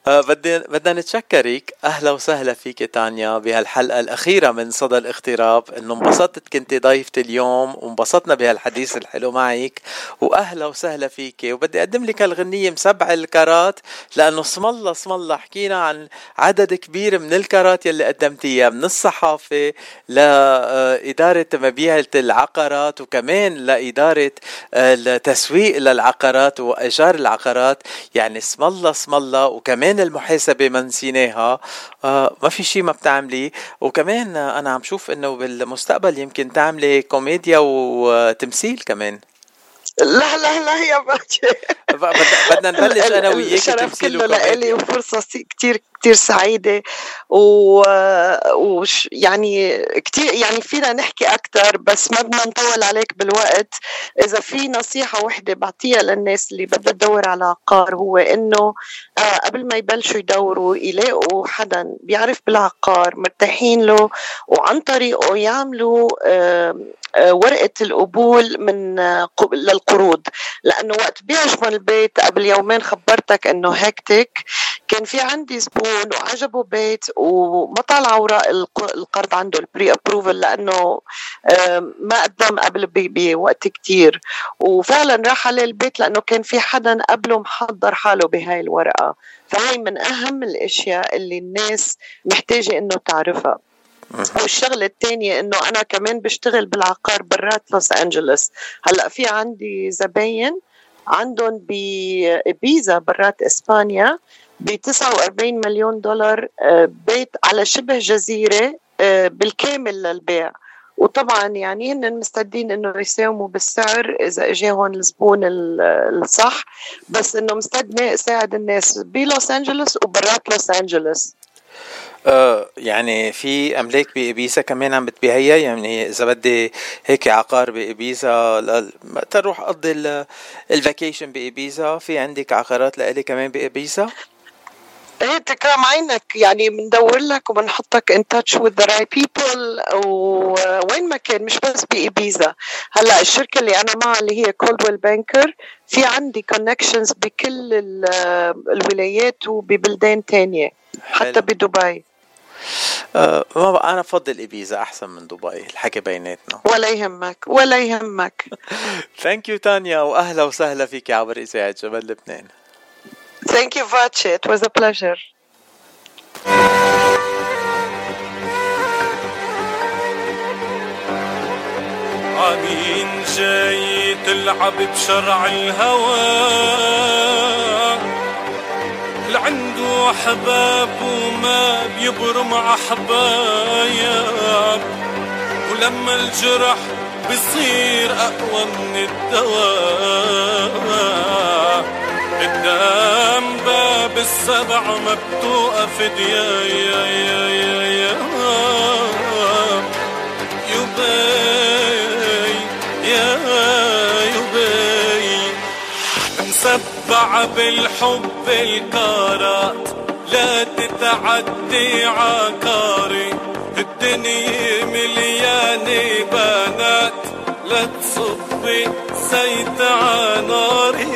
بدي بدنا نتشكرك. أهلا وسهلا فيك تانيا بهالحلقة الأخيرة من صدى الاغتراب. إنه انبسطت كنت ضيفتي اليوم وانبسطنا بهالحديث الحلو معك. واهلا وسهلا فيك. وبدي أقدم لك هالغنية مسبع الكرات لأنه اسم الله اسم الله حكينا عن عدد كبير من الكرات يلي قدمتيها من الصحافة لاداره مبيعة العقارات وكمان لإدارة آه، التسويق للعقارات وإيجار العقارات. يعني اسم الله اسم الله وكمان المحاسبة ما نسيناها. آه ما في شيء ما بتعملي. وكمان أنا عم شوف إنه بالمستقبل يمكن تعملي كوميديا وتمثيل كمان. لا لا لا يا باتشي بدنا نبلش أنا وياك الشرف تمثيل كله لإلي وكوميديا. وفرصة كتير سعيدة و... يعني كتير يعني فينا نحكي أكتر بس ما بدنا نطول عليك بالوقت. إذا في نصيحة وحدة بعطيها للناس اللي بدها تدور على عقار هو إنه آه، قبل ما يبلشوا يدوروا يلاقوا حدا بيعرف بالعقار مرتاحين له وعن طريقه يعملوا آه، ورقة القبول من آه، للقروض. لأنه وقت بيعجبهم البيت قبل يومين خبرتك إنه هيكتك. كان في عندي زبون وعجبه بيت وما طلع الق- القرض عنده البري ابروفل لأنه ما قدم قبل بوقت كتير. وفعلا راح عليه البيت لأنه كان في حدا قبله محضر حاله بهاي الورقة. فهي من أهم الأشياء اللي الناس محتاجة إنه تعرفها. والشغلة الثانية إنه أنا كمان بشتغل بالعقار برات لوس أنجلوس. هلأ في عندي زباين عندهم بإبيزا برات إسبانيا. ب 49 مليون دولار آه، بيت على شبه جزيرة آه، بالكامل للبيع. وطبعا يعني هن مستعدين إنه يساوموا بالسعر إذا اجاهم الزبون ال- الصح. بس إنه مستعد يساعد الناس بلوس أنجلوس وبرات لوس أنجلوس. آه يعني في أملاك بابيزا كمان عم بتبيعيها. يعني إذا بدي هيك عقار بابيزا تروح اقضي ال- ال vacation بابيزا في عندك عقارات لإلي كمان بابيزا إيه تكرم عينك يعني بندور لك وبنحطك in touch with the right people ووين ما كان مش بس بإيبيزا. هلأ الشركة اللي أنا معها اللي هي كولدويل بانكر في عندي connections بكل ال- الولايات وببلدان تانية حتى بدبي. ما بقى أنا بفضل ابيزا أحسن من دبي الحكي بيناتنا. ولا يهمك ولا يهمك. ثانك يو تانيا وأهلا وسهلا فيك عبر إذاعة جبل لبنان. Thank you Vache it was a pleasure. عمين جاي تلعب بشرع الهوى. لعنده أحباب وما بيبرم احبايب ولما الجرح بصير أقوى من الدواء قدام باب السبع ما بتوقف يا يا يا يبي يا يبي مسبع بالحب الكارات لا تتعدي عكاري الدنيا مليانة بنات لا تصبي زيت عناري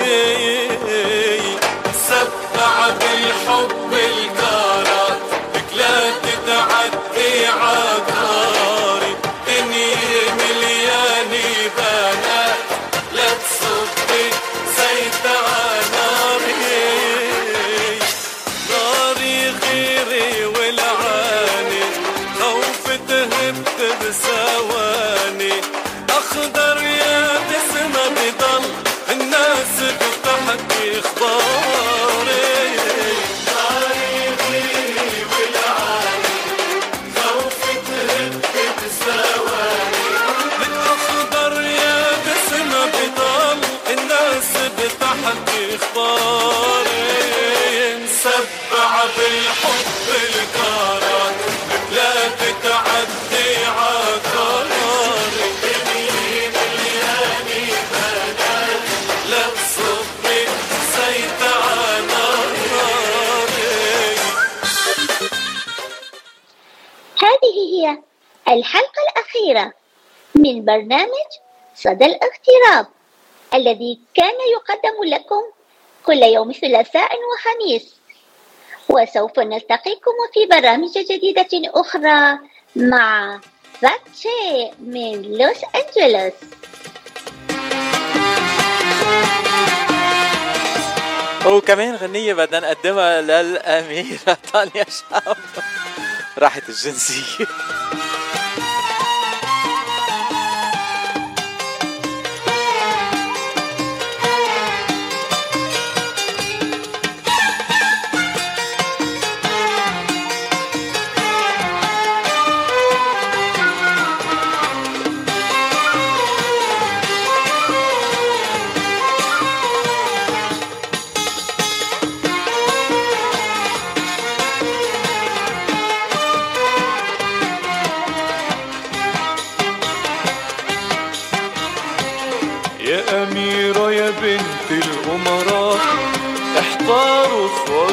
من برنامج صدى الاغتراب الذي كان يقدم لكم كل يوم ثلاثاء وخميس. وسوف نلتقيكم في برامج جديدة أخرى مع فاتشي من لوس أنجلوس. وكمان غنية بدنا نقدمها للأميرة تانيا شاب راحت الجنسية.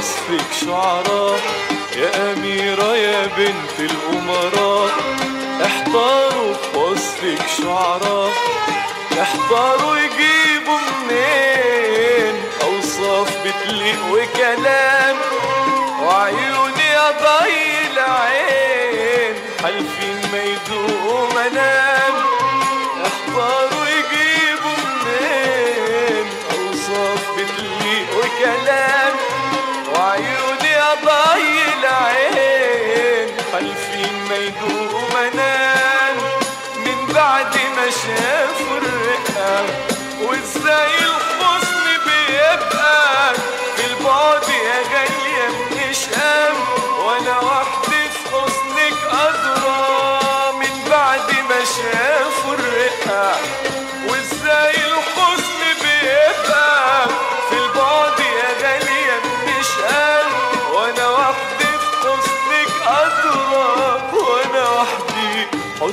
وصفك شعراء يا أميرة يا بنت الأمراء. احتاروا في وصفك شعراء احتاروا يجيبوا منين؟ أوصاف بتليق وكلام. وعيوني أضي العين. حالفين ما يدوقوا منام. احتاروا حالفين ما يدوقوا منام من بعد ما شافوا الرقة وإزاي الحزن بيبقى في البعد يا غالية بنشقام وأنا وحدي في حزنك أدرى من بعد ما شافوا الرقة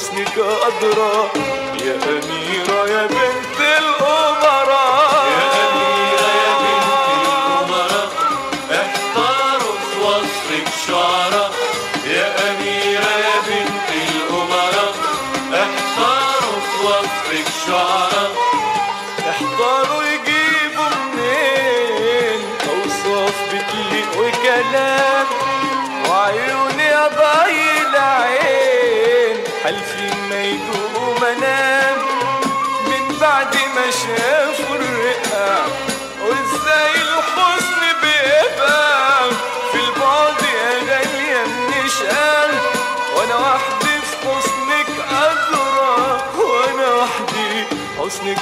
حسنك أدرى. يا أميرة يا بنت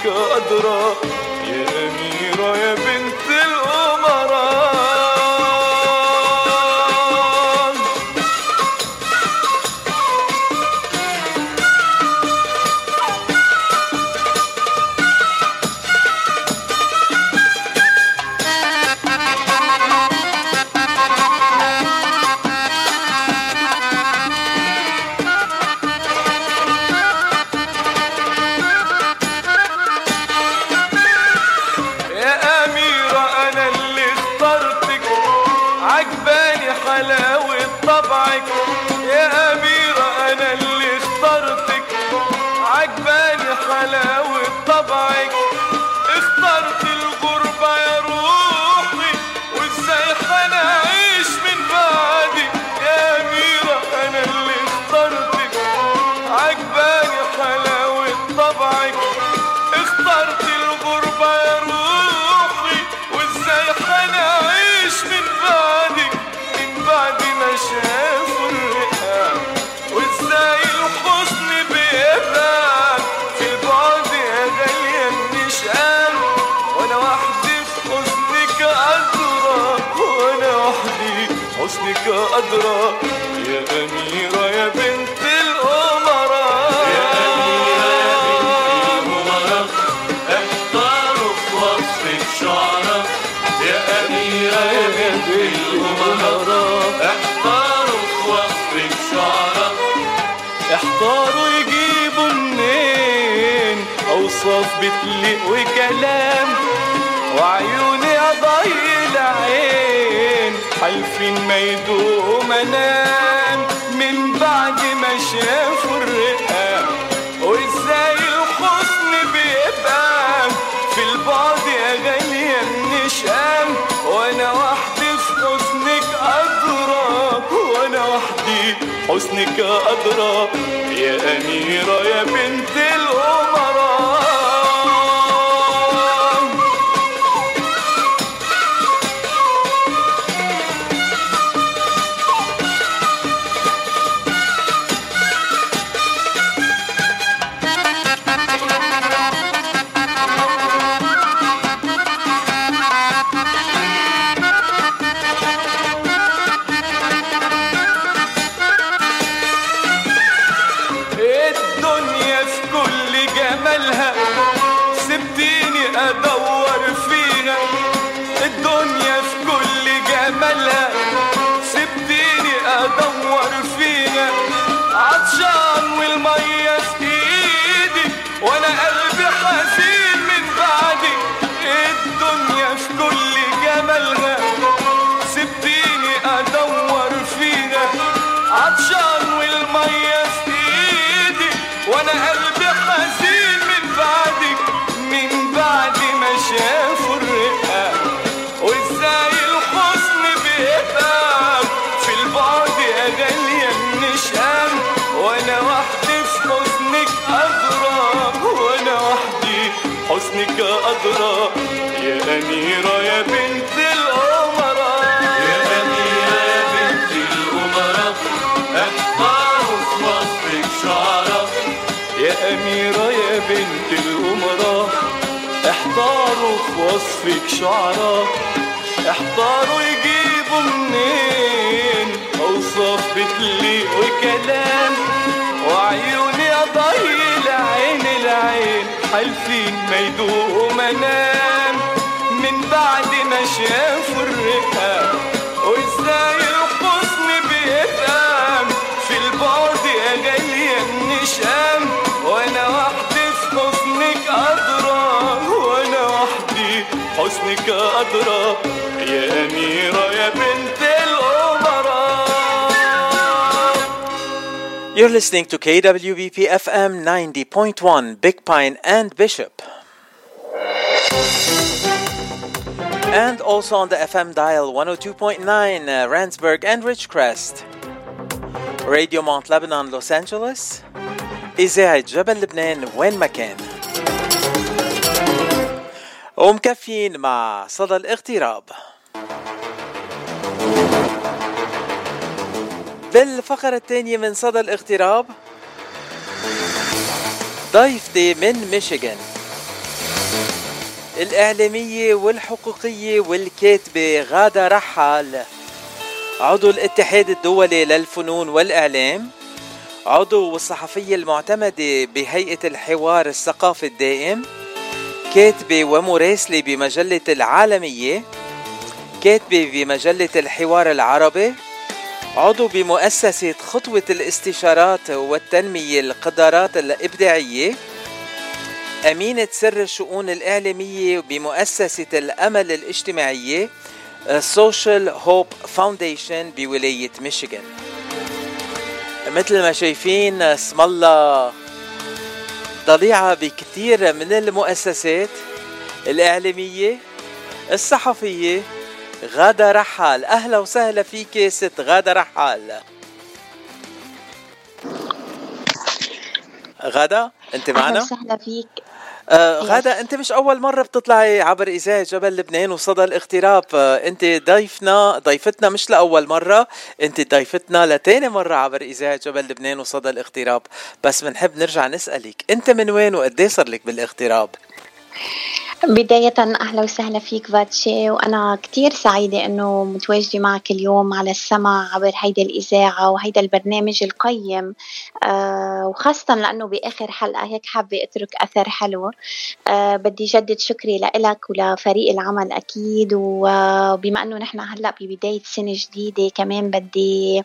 حسنك أدرى يا أميرة يا بنت بتليق وكلام. وعيوني أضي العين. حالفين ما يدوقوا منام من بعد ما شافوا الرقة وإزاي الحزن بيبقى في البعد يا غالية بنشقى وأنا وحدي في حزنك أدرى وأنا وحدي حسنك أدرى يا أميرة يا بنت الأمراء وأنا قلبي حزين من بعدك من بعد ما شافوا الرئه وإزاي الحزن بيبقى في البعد يا غاليه النشام وأنا وحدي في حزنك أغرب. وأنا وحدي حزنك أغرب. يا أميرة يا بنت الأرض وصفك شعراء احضروا يجيبوا منين؟ أوصاف بتليق وكلام وعيوني اضيل العين العين حالفين ما يدوقوا منام. من بعد ما شافوا حسنك ادرى يا اميرة يا بنت الامراء You're listening to KWBP FM 90.1 Big Pine and Bishop. And also on the FM dial 102.9 uh, Randsburg and Ridgecrest. Radio Mount Lebanon, Los Angeles. إذاعة جبل لبنان وين ما كان. ومكفين مع صدى الاغتراب. بالفقرة الثانية من صدى الاغتراب ضيفتي من ميشيغان. الإعلامية والحقوقية والكاتبة غادة رحال. عضو الاتحاد الدولي للفنون والإعلام. عضو والصحفية المعتمدة بهيئة الحوار الثقافي الدائم. كاتبة ومراسلة بمجلة العالمية كاتبة بمجلة الحوار العربي عضو بمؤسسة خطوة الاستشارات والتنمية القدرات الإبداعية أمينة سر الشؤون الإعلامية بمؤسسة الأمل الاجتماعية Social Hope Foundation بولاية ميشيغان. مثل ما شايفين اسم الله ضليعة بكثير من المؤسسات الإعلامية الصحفية غادة رحال. أهلا وسهلا فيك ست غادة رحال. غادة أنت معنا؟ أهلا وسهلا فيك. آه غادة أنت مش أول مرة بتطلعي عبر إذاعة جبل لبنان وصدى الاغتراب؟ آه أنت ضيفنا ضيفتنا مش لأول مرة أنت ضيفتنا لتاني مرة عبر إذاعة جبل لبنان وصدى الاغتراب. بس بنحب نرجع نسألك أنت من وين وقديه صار لك بالاغتراب؟ بداية أهلا وسهلا فيك فاتشي وأنا كتير سعيدة أنه متواجدة معك اليوم على السمع عبر هيدا الإذاعة وهيدا البرنامج القيم آه وخاصة لأنه بآخر حلقة هيك حابة أترك أثر حلو. آه بدي جدد شكري لإلك ولفريق العمل أكيد وبما أنه نحن هلأ ببداية سنة جديدة كمان بدي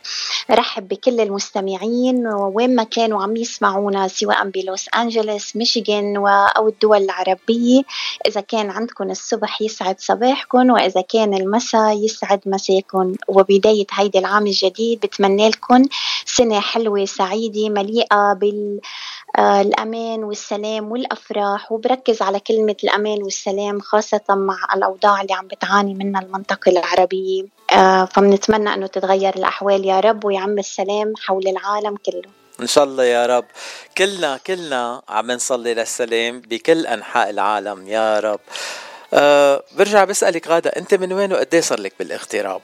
رحب بكل المستمعين وين ما كانوا عم يسمعونا سواء بلوس أنجلوس ميشيغان أو الدول العربية إذا كان عندكم الصبح يسعد صباحكم وإذا كان المساء يسعد مساكم وبداية هيدا العام الجديد بتمنى لكم سنة حلوة سعيدة مليئة بال الأمان والسلام والأفراح. وبركز على كلمة الأمان والسلام خاصة مع الأوضاع اللي عم بتعاني منها المنطقة العربية. فبنتمنى أنه تتغير الأحوال يا رب ويعم السلام حول العالم كله. إن شاء الله يا رب. كلنا كلنا عم نصلي للسلام بكل أنحاء العالم يا رب. أه برجع بسألك غادة أنت من وين وقد صار لك بالاغتراب؟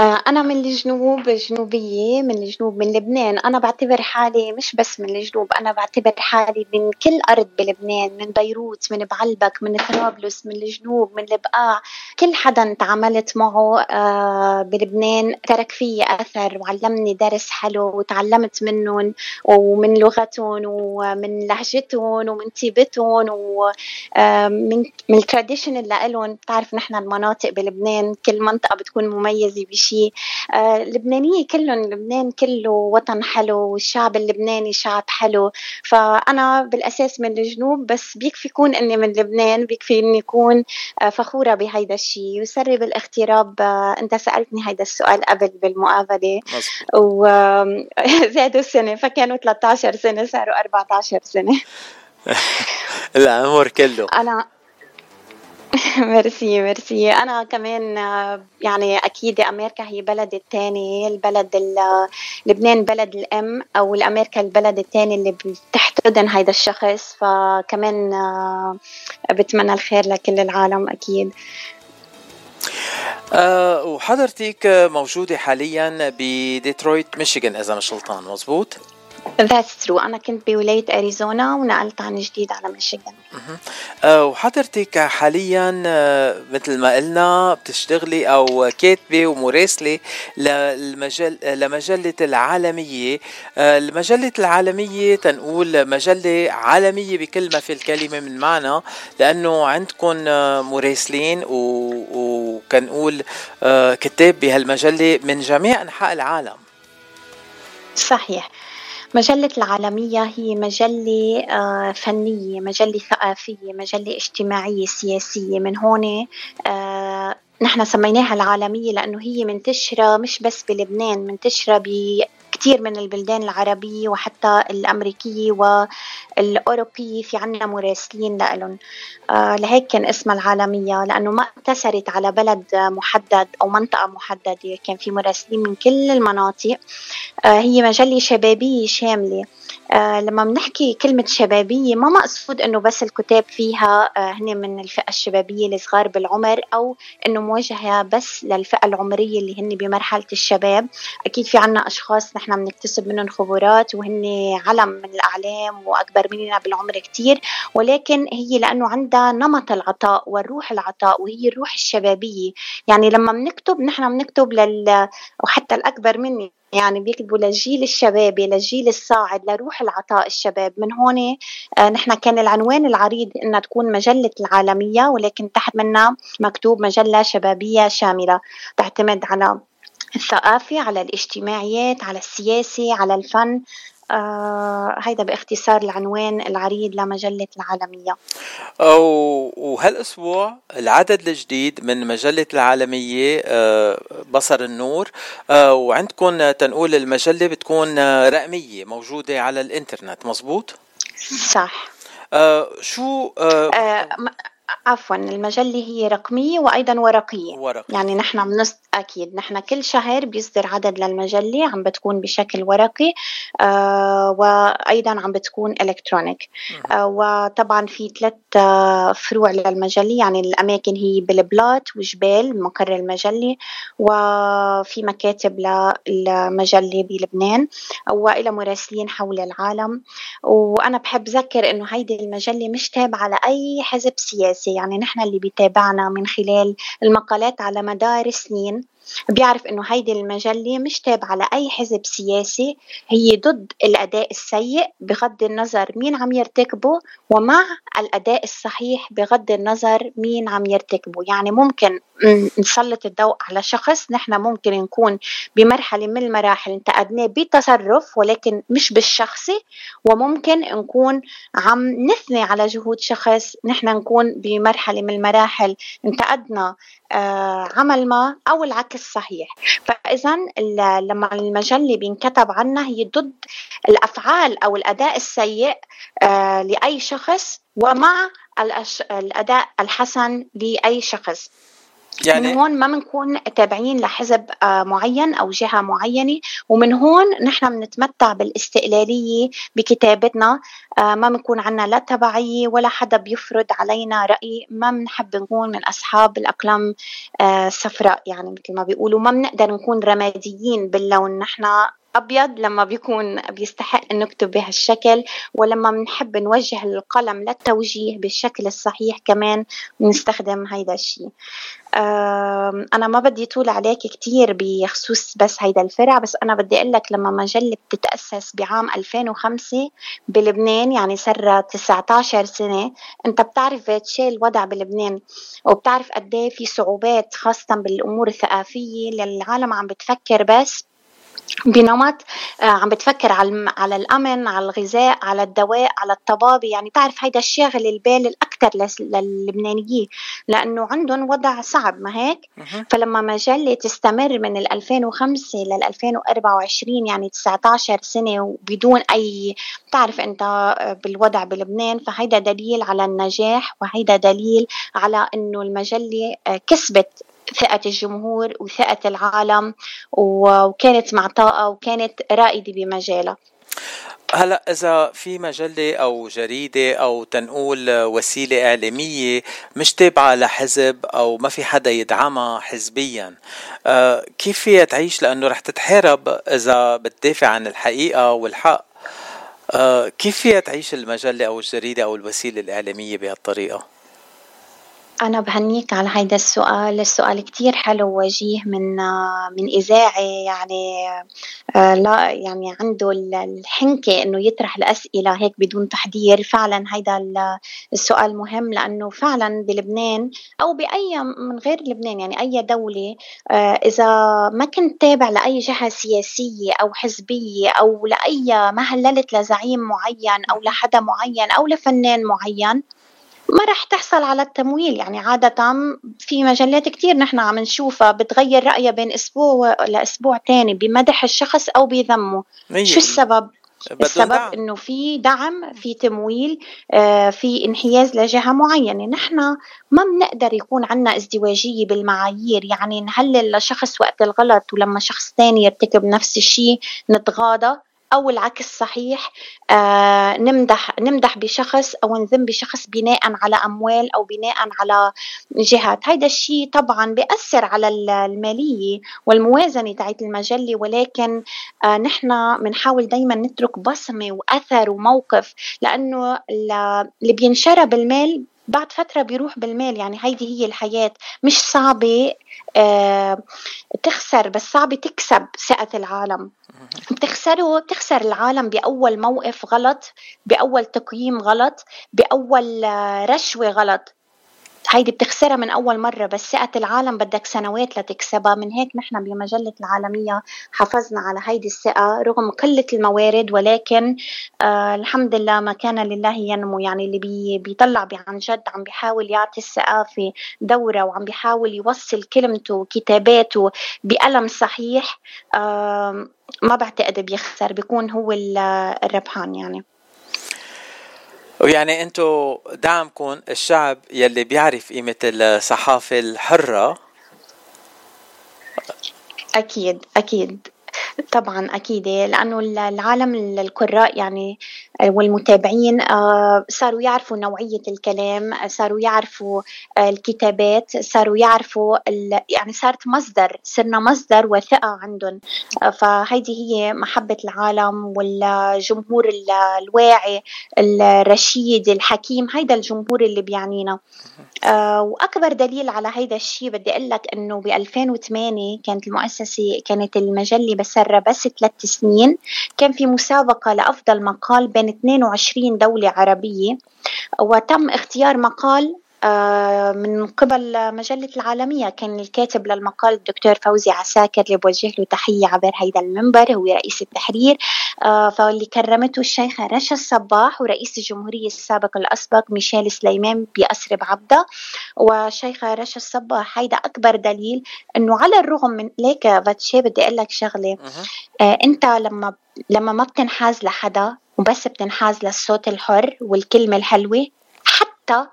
أنا من الجنوب جنوبية من الجنوب من لبنان. أنا بعتبر حالي مش بس من الجنوب أنا بعتبر حالي من كل أرض بلبنان من بيروت من بعلبك من طرابلس من الجنوب من البقاع كل حدا تعاملت معه بلبنان ترك في أثر وعلمني درس حلو وتعلمت منهم ومن لغتهم ومن لهجتهم ومن طيبتهم ومن من التراديشن اللي لهم بتعرف نحن المناطق بلبنان كل منطقة بتكون مميزة بشيء شيء آه لبنانية كلهم لبنان كله وطن حلو والشعب اللبناني شعب حلو. فأنا بالأساس من الجنوب بس بيكفي يكون إني من لبنان بيكفي إني أكون آه فخورة بهيدا الشيء وسري بالاغتراب آه أنت سألتني هيدا السؤال قبل بالمقابلة. وزادوا سنة فكانوا 13 سنة صاروا 14 سنة. العمر كله. أنا ميرسي ميرسي. أنا كمان يعني أكيد أمريكا هي بلد الثاني البلد ال- لبنان بلد الأم أو الامريكا البلد الثاني اللي بتحتضن هيدا الشخص. فكمان آه، بتمنى الخير لكل العالم أكيد. أه وحضرتك موجودة حاليا بديترويت ميشيغان إذا مش غلطان. مزبوط؟ That's true. أنا كنت بولاية أريزونا ونقلت عن جديد على ميشيغان. أه وحضرتك حاليا أه، مثل ما قلنا بتشتغلي أو كاتبة ومراسلة للمجل لمجلة العالمية. أه، المجلة العالمية تنقول مجلة عالمية بكل ما في الكلمة من معنى لأنه عندكم مراسلين وكنقول كتاب بهالمجلة من جميع أنحاء العالم. صحيح. مجلة العالمية هي مجلة آه، فنية مجلة ثقافية مجلة اجتماعية سياسية. من هون آه، نحن سميناها العالمية لأنه هي منتشرة مش بس بلبنان منتشرة بكثير من البلدان العربية وحتى الأمريكية والأوروبية في عنا مراسلين لهم آه، لهيك كان اسمها العالمية لأنه ما اقتصرت على بلد محدد أو منطقة محددة. كان في مراسلين من كل المناطق. آه، هي مجلة شبابية شاملة. آه، لما بنحكي كلمة شبابية ما مقصود إنه بس الكتاب فيها آه، هن من الفئة الشبابية الصغار بالعمر أو إنه موجهة بس للفئة العمرية اللي هن بمرحلة الشباب. أكيد في عنا أشخاص نحن بنكتسب منهم خبرات وهن علم من الأعلام وأكبر مننا بالعمر كتير. ولكن هي لأنه عندها نمط العطاء والروح العطاء وهي الروح الشبابية. يعني لما بنكتب نحن بنكتب لل وحتى الأكبر مني يعني بيكتبوا للجيل الشبابي للجيل الصاعد لروح العطاء الشباب. من هون آه، نحن كان العنوان العريض إنها تكون مجلة العالمية ولكن تحت منها مكتوب مجلة شبابية شاملة. تعتمد على الثقافة على الاجتماعيات على السياسة على الفن. آه هيدا باختصار العنوان العريض لمجلة العالمية. وهالأسبوع العدد الجديد من مجلة العالمية آه، بصر النور آه، وعندكم تنقول المجلة بتكون رقمية موجودة على الإنترنت مزبوط صح. آه، شو آه، آه عفوا المجلة هي رقمية وأيضا ورقية. ورق يعني نحن بنص أكيد نحن كل شهر بيصدر عدد للمجلة عم بتكون بشكل ورقي آه وأيضا عم بتكون إلكترونيك. آه وطبعا في ثلاث آه فروع للمجلة. يعني الأماكن هي بالبلاط وجبال مقر المجلة وفي مكاتب للمجلة بلبنان وإلى مراسلين حول العالم. وأنا بحب ذكر إنه هيدي المجلة مش تابعة لأي حزب سياسي. يعني نحن اللي بيتابعنا من خلال المقالات على مدار سنين بيعرف إنه هيدي المجلة مش تابعة لأي حزب سياسي هي ضد الأداء السيء بغض النظر مين عم يرتكبه ومع الأداء الصحيح بغض النظر مين عم يرتكبه. يعني ممكن نسلط الضوء على شخص نحن ممكن نكون بمرحلة من المراحل انتقدناه بتصرف ولكن مش بالشخصي وممكن نكون عم نثني على جهود شخص نحن نكون بمرحلة من المراحل انتقدنا آه، عمل ما أو العكس. صحيح فإذا لما المجلة بينكتب عنها هي ضد الأفعال أو الأداء السيء آه، لأي شخص ومع الأداء الحسن لأي شخص. يعني- من هون ما بنكون تابعين لحزب آه، معين أو جهة معينة ومن هون نحن بنتمتع بالاستقلالية بكتابتنا. آه، ما بنكون عنا لا تبعية ولا حدا بيفرض علينا رأي. ما بنحب نكون من أصحاب الأقلام آه، الصفراء يعني مثل ما بيقولوا. ما بنقدر نكون رماديين باللون. نحن أبيض لما بيكون بيستحق نكتب بهالشكل ولما بنحب نوجه القلم للتوجيه بالشكل الصحيح كمان بنستخدم هيدا الشيء أنا ما بدي طول عليك كتير بخصوص بس هيدا الفرع بس أنا بدي أقول لك لما مجلة بتتأسس بعام 2005 بلبنان يعني صار 19 سنة أنت بتعرف فاتشي الوضع بلبنان؟ وبتعرف قد إيه في صعوبات خاصة بالأمور الثقافية اللي العالم عم بتفكر بس بنمط آه، عم بتفكر على على الأمن على الغذاء على الدواء على الطبابة. يعني تعرف هيدا الشاغل البال الاكثر للبنانيين لأنه عندهم وضع صعب ما هيك؟ فلما مجلة تستمر من ال 2005 لل 2024 يعني 19 سنة وبدون اي بتعرف أنت آه، بالوضع بلبنان فهيدا دليل على النجاح وهيدا دليل على إنه المجلة آه، كسبت ثقة الجمهور وثقة العالم وكانت معطاءة وكانت رائدة بمجالها. هلا إذا في مجلة أو جريدة أو تنقول وسيلة إعلامية مش تابعة لحزب أو ما في حدا يدعمها حزبيا آه، كيف فيها تعيش؟ لأنه رح تتحارب إذا بتدافع عن الحقيقة والحق. آه، كيف فيها تعيش المجلة أو الجريدة أو الوسيلة الإعلامية بهالطريقة؟ أنا بهنيك على هيدا السؤال. السؤال كتير حلو ووجيه من آه، من إذاعي يعني آه، لا يعني عنده ال- الحنكة إنه يطرح الأسئلة هيك بدون تحضير. فعلا هيدا ال- السؤال مهم لأنه فعلا بلبنان أو بأي من غير لبنان يعني أي دولة آه، إذا ما كنت تابع لأي جهة سياسية أو حزبية أو لأي ما هللت لزعيم معين أو لحدا معين أو لفنان معين ما رح تحصل على التمويل. يعني عادة في مجلات كتير نحن عم نشوفها بتغير رأيها بين أسبوع لأسبوع تاني بمدح الشخص أو بذمه. شو السبب؟ السبب دعم. إنه في دعم في تمويل آه، في انحياز لجهة معينة. نحن ما بنقدر يكون عندنا ازدواجية بالمعايير. يعني نهلل لشخص وقت الغلط ولما شخص تاني يرتكب نفس الشيء نتغاضى. أو العكس صحيح آه نمدح نمدح بشخص أو نذم بشخص بناء على أموال أو بناء على جهات. هيدا الشيء طبعا بيأثر على ال- المالية والموازنة تاعت المجلة ولكن آه نحن بنحاول دائما نترك بصمة وأثر وموقف لأنه ال- اللي بينشرى بالمال بعد فترة بيروح بالمال يعني هيدي هي الحياة. مش صعبة آه تخسر بس صعبة تكسب ثقة العالم. بتخسره بتخسر العالم بأول موقف غلط بأول تقييم غلط بأول آه، رشوة غلط. هيدي بتخسرها من أول مرة بس ثقة العالم بدك سنوات لتكسبها. من هيك نحن بمجلة العالمية حافظنا على هيدي الثقة رغم قلة الموارد ولكن آه الحمد لله ما كان لله ينمو. يعني اللي بي بيطلع بي عن جد عم بيحاول يعطي الثقافة دورة وعم بيحاول يوصل كلمته وكتاباته بقلم صحيح آه ما بعتقد بيخسر بيكون هو ال- الربحان يعني. ويعني انتو دعمكم الشعب يلي بيعرف قيمة الصحافة الحرة. أكيد أكيد. طبعا أكيد لأنه العالم القراء يعني والمتابعين آه، صاروا يعرفوا نوعية الكلام آه، صاروا يعرفوا آه، الكتابات صاروا يعرفوا يعني صارت مصدر صرنا مصدر وثقة عندهم. آه، فهيدي هي محبة العالم والجمهور ال- الواعي الرشيد الحكيم هيدا الجمهور اللي بيعنينا. آه، وأكبر دليل على هيدا الشيء بدي أقول لك إنه ب 2008 كانت المؤسسة كانت المجلة بسرة بس ثلاث سنين. كان في مسابقة لأفضل مقال بين 22 دولة عربية وتم اختيار مقال من قبل مجلة العالمية كان الكاتب للمقال الدكتور فوزي عساكر اللي بوجه له تحية عبر هيدا المنبر هو رئيس التحرير. آه، فاللي كرمته الشيخة رشا الصباح ورئيس الجمهورية السابق الأسبق ميشيل سليمان بأسر بعبدة. وشيخة رشا الصباح هيدا أكبر دليل إنه على الرغم من ليك فاتشي بدي أقول لك شغلة. آه، أنت لما لما ما بتنحاز لحدا وبس بتنحاز للصوت الحر والكلمة الحلوة حتى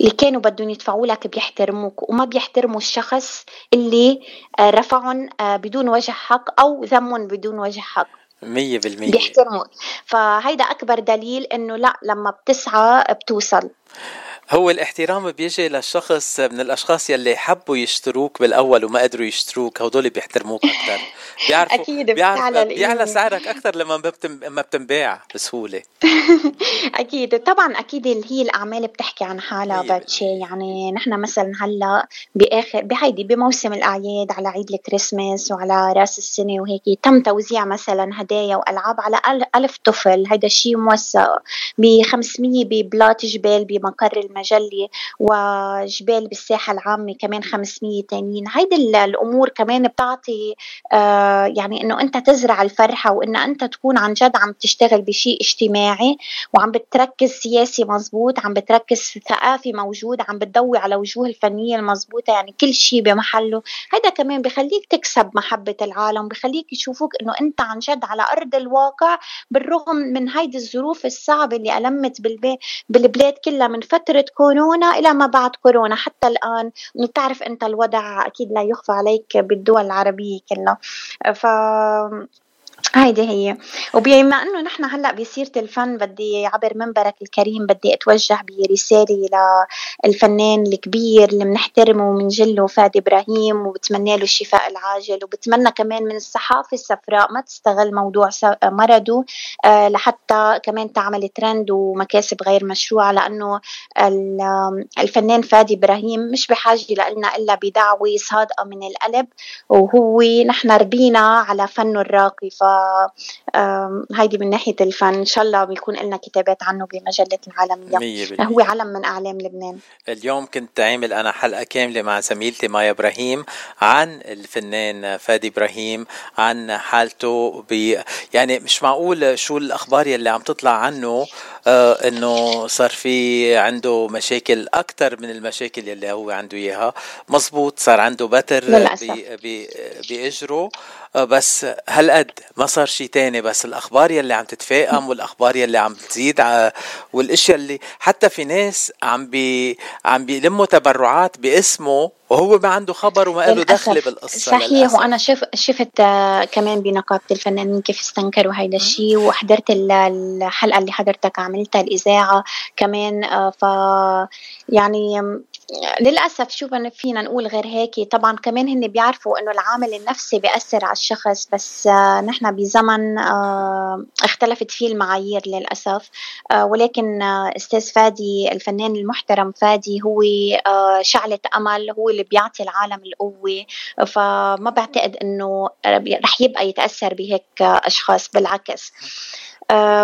اللي كانوا بدهم يدفعوا لك بيحترموك وما بيحترموا الشخص اللي آه، رفعهم آه، بدون وجه حق أو ذمهم بدون وجه حق. مية بالمية. بيحترموك. فهيدا أكبر دليل إنه لا لما بتسعى بتوصل. هو الاحترام بيجي للشخص من الأشخاص يلي حبوا يشتروك بالأول وما قدروا يشتروك هدول بيحترموك أكثر بيعرفوا بتعلى بيعلى القيمة. سعرك أكثر لما ما بتم ما بتنباع بسهولة. أكيد طبعا أكيد اللي هي الأعمال بتحكي عن حالها باتشي يعني نحن مثلا هلأ باخر بهيدي بموسم الأعياد على عيد الكريسماس وعلى رأس السنة وهيك تم توزيع مثلا هدايا وألعاب على أل- ألف طفل. هيدا الشيء موثق ب 500 ببلاط جبال بمقر المجلة وجبال بالساحة العامة كمان 500 تانيين. هيدي ال- الأمور كمان بتعطي آه، يعني إنه أنت تزرع الفرحة وإن أنت تكون عن جد عم تشتغل بشيء اجتماعي وعم بتركز سياسي مزبوط عم بتركز ثقافي موجود عم بتضوي على وجوه الفنية المزبوطة يعني كل شيء بمحله. هذا كمان بخليك تكسب محبة العالم بخليك يشوفوك إنه أنت عن جد على أرض الواقع بالرغم من هيدي الظروف الصعبة اللي ألمت بالبلاد كلها من فترة كورونا إلى ما بعد كورونا. حتى الآن بتعرف أنت الوضع أكيد لا يخفى عليك بالدول العربية كلها. ف هيدي هي. وبما إنه نحن هلأ بسيره الفن بدي عبر منبرك الكريم بدي أتوجه برسالة للفنان الكبير اللي بنحترمه وبنجله فادي إبراهيم وبتمنى له الشفاء العاجل وبتمنى كمان من الصحافة السفراء ما تستغل موضوع مرضه آه، لحتى كمان تعمل ترند ومكاسب غير مشروعة لأنه ال- الفنان فادي إبراهيم مش بحاجة لنا إلا بدعوة صادقة من القلب وهو نحن ربينا على فنه الراقي ف هيدي من ناحية الفن إن شاء الله بيكون لنا كتابات عنه مية بالمية. هو علم من أعلام لبنان. اليوم كنت عامل أنا حلقة كاملة مع زميلتي مايا إبراهيم عن الفنان فادي إبراهيم عن حالته ب يعني مش معقول شو الأخبار يلي عم تطلع عنه. إنه صار في عنده مشاكل أكثر من المشاكل يلي هو عنده إياها. مزبوط صار عنده بتر باجره آه، بس هالقد ما صار شيء تاني بس الأخبار يلي عم تتفاقم والأخبار يلي عم بتزيد ع- والإشياء اللي حتى في ناس عم بي عم بيلموا تبرعات باسمه وهو ما عنده خبر وما له. دخل بالقصة صحيح للأسف. وأنا شف شفت آه، كمان بنقابة الفنانين كيف استنكروا هيدا الشيء وحضرت ال- الحلقة اللي حضرتك عملتها الإذاعة كمان آه، ف يعني للأسف شو فينا نقول غير هيك. طبعا كمان هن بيعرفوا إنه العامل النفسي بيأثر على الشخص بس آه، نحن بزمن آه، اختلفت فيه المعايير للأسف. آه، ولكن أستاذ فادي الفنان المحترم فادي هو شعلة أمل هو اللي بيعطي العالم القوة. فما بعتقد إنه رح يبقى يتأثر بهيك أشخاص بالعكس.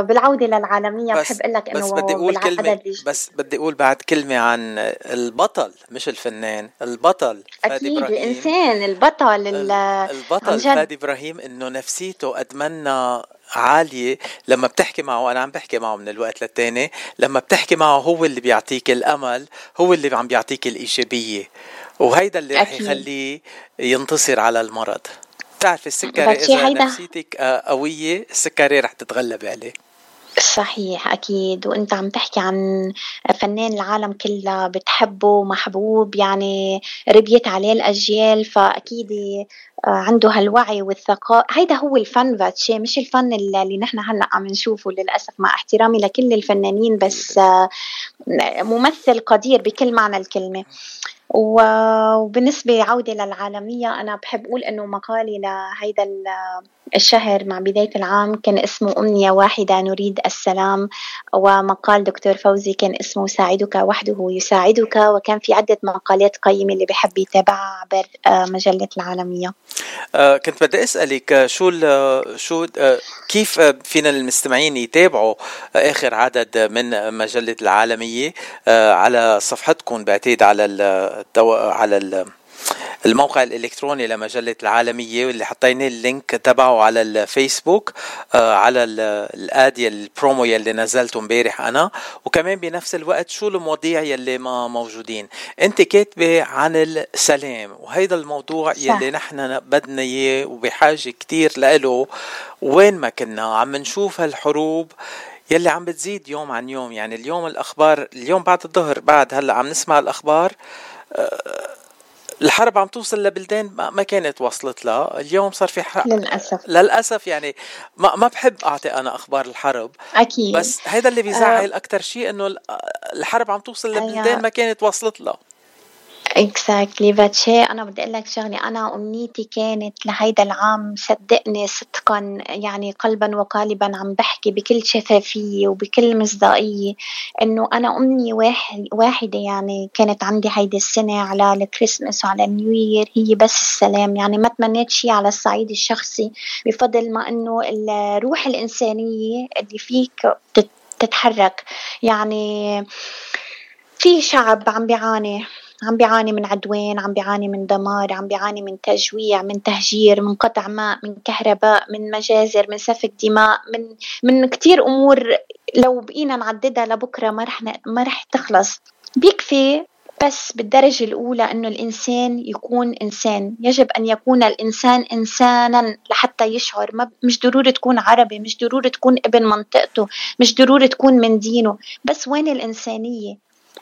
بالعودة للعالمية بس بحب أقول لك بس إنه بدي أقول كلمة بس بدي أقول بعد كلمة عن البطل مش الفنان البطل فادي أكيد إبراهيم الإنسان البطل البطل. فادي إبراهيم إنه نفسيته أتمنى عالية لما بتحكي معه أنا عم بحكي معه من الوقت للتاني لما بتحكي معه هو اللي بيعطيك الأمل هو اللي عم بيعطيك الإيجابية وهيدا اللي رح. يخليه ينتصر على المرض بتعرفي السكري إذا نفسيتك آه، قوية السكري رح تتغلب عليه صحيح أكيد. وأنت عم تحكي عن فنان العالم كلها بتحبه محبوب يعني ربيت عليه الأجيال فأكيد آه، عنده هالوعي والثقاء هيدا هو الفن فاتشي مش الفن اللي نحن هلأ عم نشوفه للأسف مع احترامي لكل الفنانين بس آه، ممثل قدير بكل معنى الكلمة. وبالنسبة عودة للعالمية أنا بحب أقول إنه مقالي لهيدا ال- الشهر مع بداية العام كان اسمه أمنية واحدة نريد السلام ومقال دكتور فوزي كان اسمه ساعدك وحده يساعدك وكان في عدة مقالات قيمة اللي بحب يتابعها عبر آه، مجلة العالمية آه، كنت بدي أسألك آه، شو ال- شو آه، كيف آه، فينا المستمعين يتابعوا آه، آخر عدد من مجلة العالمية آه، على صفحتكم بعتقد على. على ال... الموقع الإلكتروني لمجلة العالمية واللي حطينا ال link تبعه على الفيسبوك آه، على ال- الاديه البرومو يلي نزلته امبارح أنا. وكمان بنفس الوقت شو المواضيع يلي ما موجودين. أنت كاتبة عن السلام وهيدا الموضوع صح. يلي نحن بدنا إياه وبحاجة كتير لإله وين ما كنا عم نشوف هالحروب يلي عم بتزيد يوم عن يوم. يعني اليوم الأخبار اليوم بعد الظهر بعد هلأ عم نسمع الأخبار آه، الحرب عم توصل لبلدان ما كانت وصلت لها. اليوم صار في حرب للأسف. للأسف يعني ما ما بحب أعطي أنا أخبار الحرب. أكيد. بس هيدا اللي بيزعل آه. أكثر شيء إنه ال- الحرب عم توصل أيوة. لبلدان ما كانت وصلت لها. اكزاكتلي فاتشي أنا بدي أقول لك شغلة أنا أمنيتي كانت لهيدا العام صدقني صدقا يعني قلبا وقالبا عم بحكي بكل شفافية وبكل مصداقية إنه أنا أمنية واحد واحدة يعني كانت عندي هيدي السنة على الكريسماس وعلى النيو يير هي بس السلام. يعني ما تمنيت شيء على الصعيد الشخصي بفضل ما إنه الروح الإنسانية اللي فيك تت- تتحرك. يعني في شعب عم بيعاني. عم بيعاني من عدوان عم بيعاني من دمار عم بيعاني من تجويع من تهجير من قطع ماء من كهرباء من مجازر من سفك دماء من من كثير أمور لو بقينا نعددها لبكرة ما رح ما رح تخلص. بيكفي بس بالدرجة الأولى أنه الإنسان يكون إنسان. يجب أن يكون الإنسان إنسانا لحتى يشعر. ما مش ضروري تكون عربي مش ضروري تكون ابن منطقته مش ضروري تكون من دينه. بس وين الإنسانية؟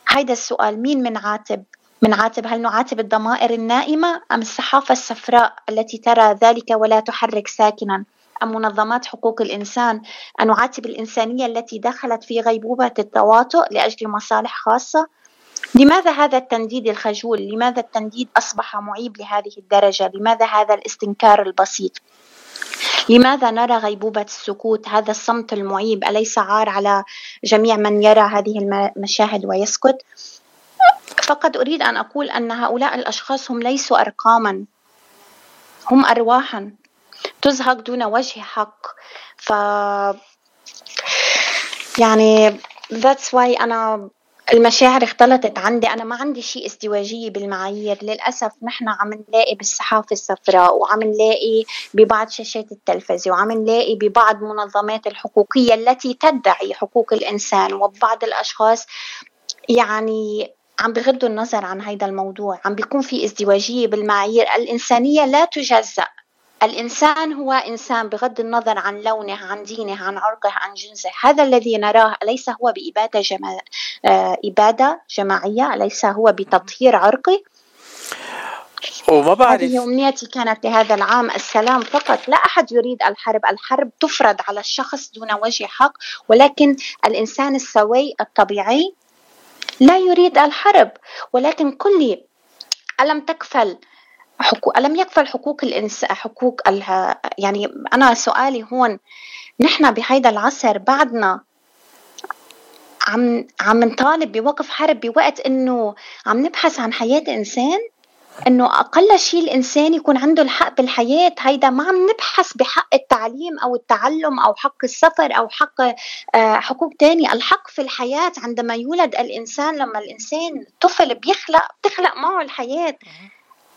هيدا السؤال. مين من عاتب؟ من عاتب هل نعاتب الضمائر النائمة أم الصحافة الصفراء التي ترى ذلك ولا تحرك ساكنا أم منظمات حقوق الإنسان أن نعاتب الإنسانية التي دخلت في غيبوبة التواطؤ لأجل مصالح خاصة لماذا هذا التنديد الخجول؟ لماذا التنديد أصبح معيب لهذه الدرجة؟ لماذا هذا الاستنكار البسيط؟ لماذا نرى غيبوبة السكوت هذا الصمت المعيب أليس عار على جميع من يرى هذه المشاهد ويسكت؟ فقط أريد أن أقول أن هؤلاء الأشخاص هم ليسوا أرقاما. هم أرواحا. تزهق دون وجه حق. ف يعني that's why أنا المشاعر اختلطت عندي. أنا ما عندي شيء ازدواجية بالمعايير. للأسف نحن عم نلاقي بالصحافة الصفراء وعم نلاقي ببعض شاشات التلفزة وعم نلاقي ببعض منظمات الحقوقية التي تدعي حقوق الإنسان. وبعض الأشخاص يعني عم بغضوا النظر عن هذا الموضوع عم بيكون في ازدواجية بالمعايير. الإنسانية لا تجزأ. الإنسان هو إنسان بغض النظر عن لونه عن دينه عن عرقه عن جنسه. هذا الذي نراه أليس هو بإبادة جما... آه إبادة جماعية أليس هو بتطهير عرقي. وما بعرف. هذه أمنيتي كانت لهذا العام السلام فقط. لا أحد يريد الحرب. الحرب تفرض على الشخص دون وجه حق ولكن الإنسان السوي الطبيعي لا يريد الحرب ولكن قل لي ألم تكفل حقوق ألم يكفل حقوق الإنس حقوق ال... يعني أنا سؤالي هون نحن بهيدا العصر بعدنا عم عم نطالب بوقف حرب بوقت إنه عم نبحث عن حياة إنسان؟ إنه أقل شيء الإنسان يكون عنده الحق بالحياة هيدا ما عم نبحث بحق التعليم أو التعلم أو حق السفر أو حق آه حقوق تانية. الحق في الحياة عندما يولد الإنسان لما الإنسان طفل بيخلق بتخلق معه الحياة.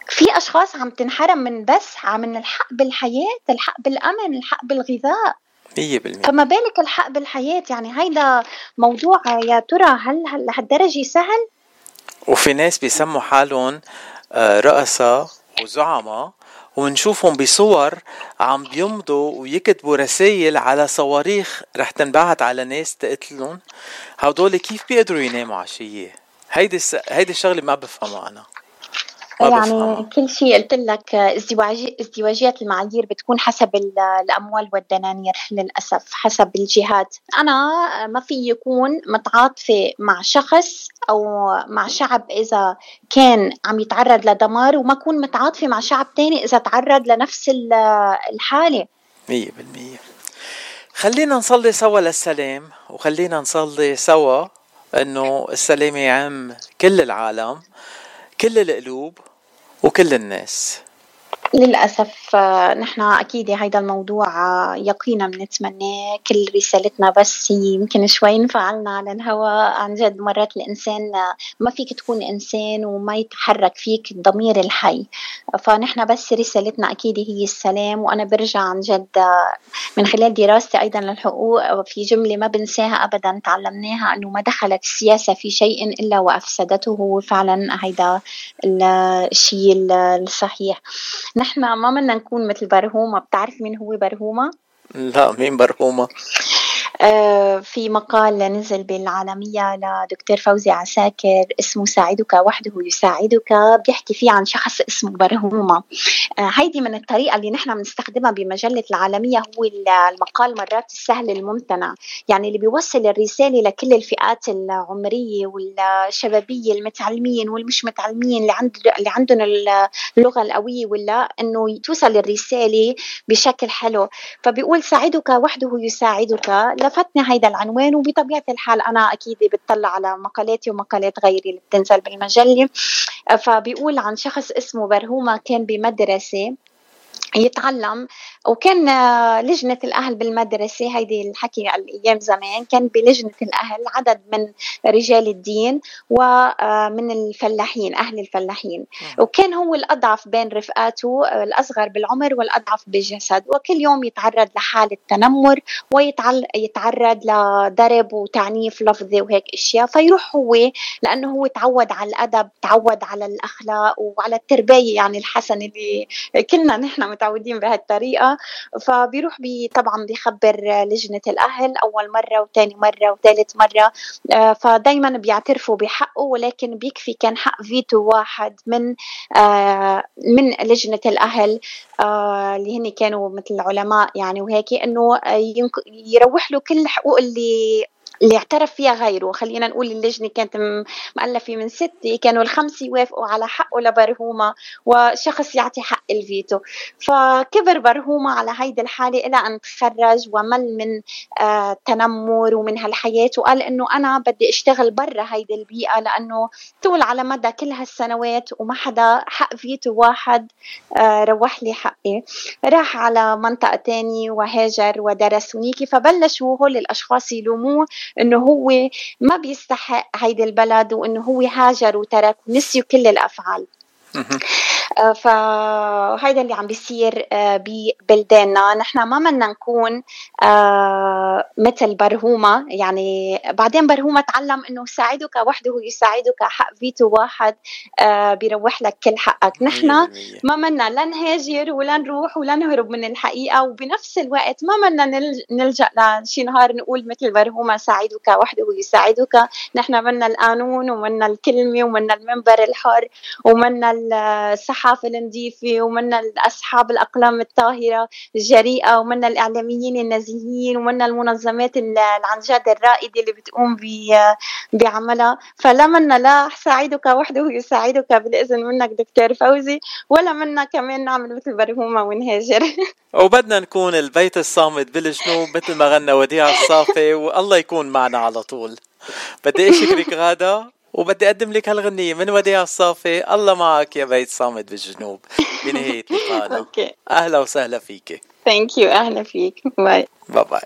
في أشخاص عم تنحرم من بس من الحق بالحياة الحق بالأمن الحق بالغذاء. 100% فما بالك الحق بالحياة؟ يعني هيدا موضوع يا ترى هل لهالدرجه سهل؟ وفي ناس بيسموا حالهم رؤساء وزعماء ونشوفهم بصور عم بيمضوا ويكتبوا رسائل على صواريخ رح تنبعت على ناس تقتلهم هدول كيف بيقدروا يناموا عشية هيدي. هيدي الشغلة ما بفهمها أنا يعني. كل شيء قلت لك ازدواجية المعايير بتكون حسب الأموال والدنانير للأسف حسب الجهات. أنا ما في يكون متعاطفة مع شخص أو مع شعب إذا كان عم يتعرض لدمار وما أكون متعاطفة مع شعب تاني إذا تعرض لنفس الحالة. مية بالمية. خلينا نصلي سوا للسلام وخلينا نصلي سوا إنه السلام يعم كل العالم. كل القلوب وكل الناس. للأسف نحن أكيد هيدا الموضوع يقينا بنتمناه كل رسالتنا بس يمكن شوي انفعلنا على الهواء عن جد مرات الإنسان ما فيك تكون إنسان وما يتحرك فيك الضمير الحي. فنحن بس رسالتنا أكيد هي السلام وأنا برجع عن جد من خلال دراستي أيضا للحقوق في جملة ما بنساها أبدا تعلمناها أنه ما دخلت السياسة في شيء إلا وأفسدته. فعلا هيدا الشيء الصحيح. نحن ما بدنا نكون مثل برهومة بتعرف مين هو برهومة؟ لا مين برهومة في مقال نزل بالعالمية لدكتور فوزي عساكر اسمه ساعدك وحده يساعدك بيحكي فيه عن شخص اسمه برهومة. آه هيدي من الطريقة اللي نحن بنستخدمها بمجلة العالمية هو المقال مرات السهل الممتنع. يعني اللي بيوصل الرسالة لكل الفئات العمرية والشبابية المتعلمين والمش متعلمين اللي, عند اللي عندهم اللغة القوية ولا إنه توصل الرسالة بشكل حلو. فبيقول ساعدك وحده يساعدك لفتني هيدا العنوان وبطبيعة الحال أنا أكيد بتطلع على مقالاتي ومقالات غيري اللي بتنزل بالمجلة. فبيقول عن شخص اسمه برهومة كان بمدرسة. يتعلم. وكان آه، لجنة الأهل بالمدرسة هيدي الحكي الأيام زمان كان بلجنة الأهل عدد من رجال الدين ومن الفلاحين أهل الفلاحين. وكان هو الأضعف بين رفقاته آه، الأصغر بالعمر والأضعف بالجسد. وكل يوم يتعرض لحالة تنمر ويتعرض لضرب وتعنيف لفظي وهيك أشياء. فيروح هو لأنه هو تعود على الأدب تعود على الأخلاق وعلى التربية يعني الحسنة اللي كلنا نحن متعودين بهالطريقة فبيروح بي طبعا بيخبر لجنة الأهل أول مرة وثاني مرة وثالث مرة آه، فدايما بيعترفوا بحقه ولكن بيكفي كان حق فيتو واحد من آه، من لجنة الأهل آه، اللي هن كانوا مثل العلماء يعني وهيك إنه يروح له كل الحقوق اللي اللي اعترف فيها غيره. خلينا نقول اللجنة كانت مؤلفة من ستة كانوا الخمسة يوافقوا على حقه لبرهومة وشخص يعطي حق الفيتو. فكبر برهومة على هيدي الحالة إلى أن تخرج ومل من آه تنمر ومن هالحياة وقال إنه أنا بدي أشتغل برا هيدي البيئة لأنه طول على مدى كل هالسنوات وما حدا حق فيتو واحد آه روح لي حقي. راح على منطقة تانية وهاجر ودرس هنيك فبلشوا هول الأشخاص يلوموه إنه هو ما بيستحق هيدي البلد وإنه هو هاجر وترك ونسيوا كل الأفعال. فهيدا اللي عم بيصير آه، ببلداننا. نحن ما بدنا نكون آه، مثل برهومة يعني بعدين برهومة تعلم إنه ساعدك وحده يساعدك حق فيتو واحد بيروح لك كل حقك. نحن ما بدنا لا نهاجر ولا نروح ولا نهرب من الحقيقة. وبنفس الوقت ما بدنا نلجأ لشي نهار نقول مثل برهومة ساعدك وحده يساعدك نحن بدنا القانون ومنا الكلمة ومنا المنبر الحر ومنا الصحافة النظيفة ومنا أصحاب الأقلام الطاهرة الجريئة ومنا الإعلاميين النزيهين ومنا المنظمات عن جد الرائدة اللي بتقوم بعملها. فلا منا لا ساعدك وحده يساعدك بالإذن منك دكتور فوزي ولا منا كمان نعمل مثل برهومة ونهاجر. وبدنا نكون البيت الصامت بالجنوب مثل ما غنى وديع الصافي والله يكون معنا على طول. بدي أشكرك غادة. وبدي أقدم لك هالغنية. من وديع الصافي الله معك يا بيت صامت بالجنوب. بنهاية لقائنا. okay. أهلا وسهلا فيك thank you أهلا فيك. bye bye bye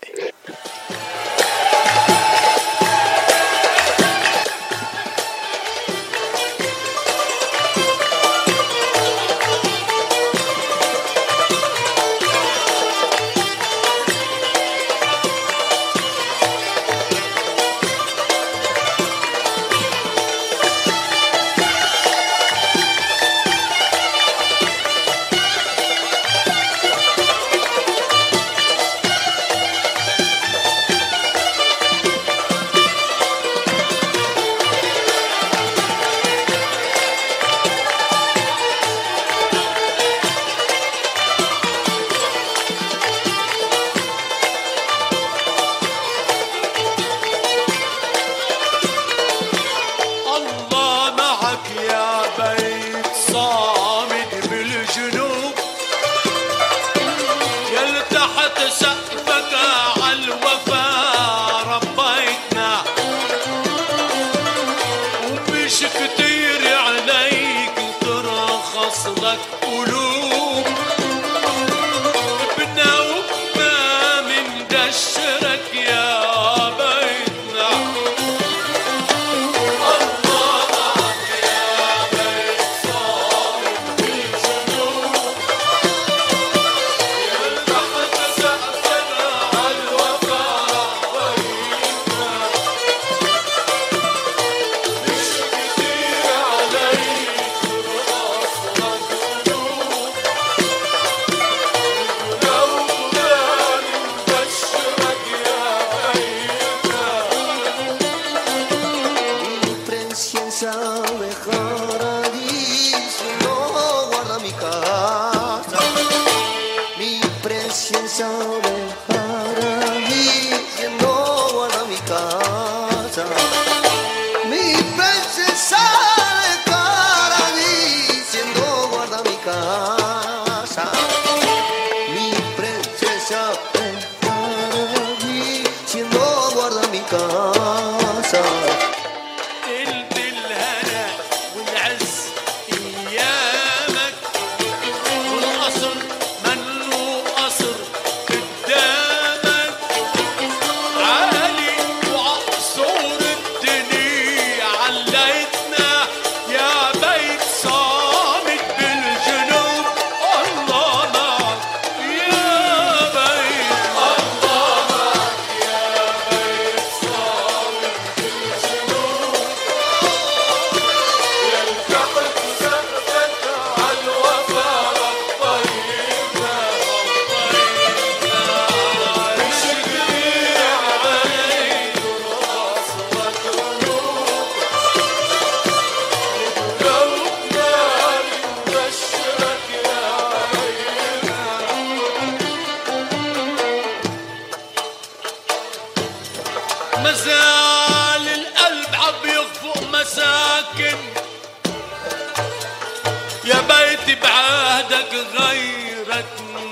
بيت بعهدك غيرك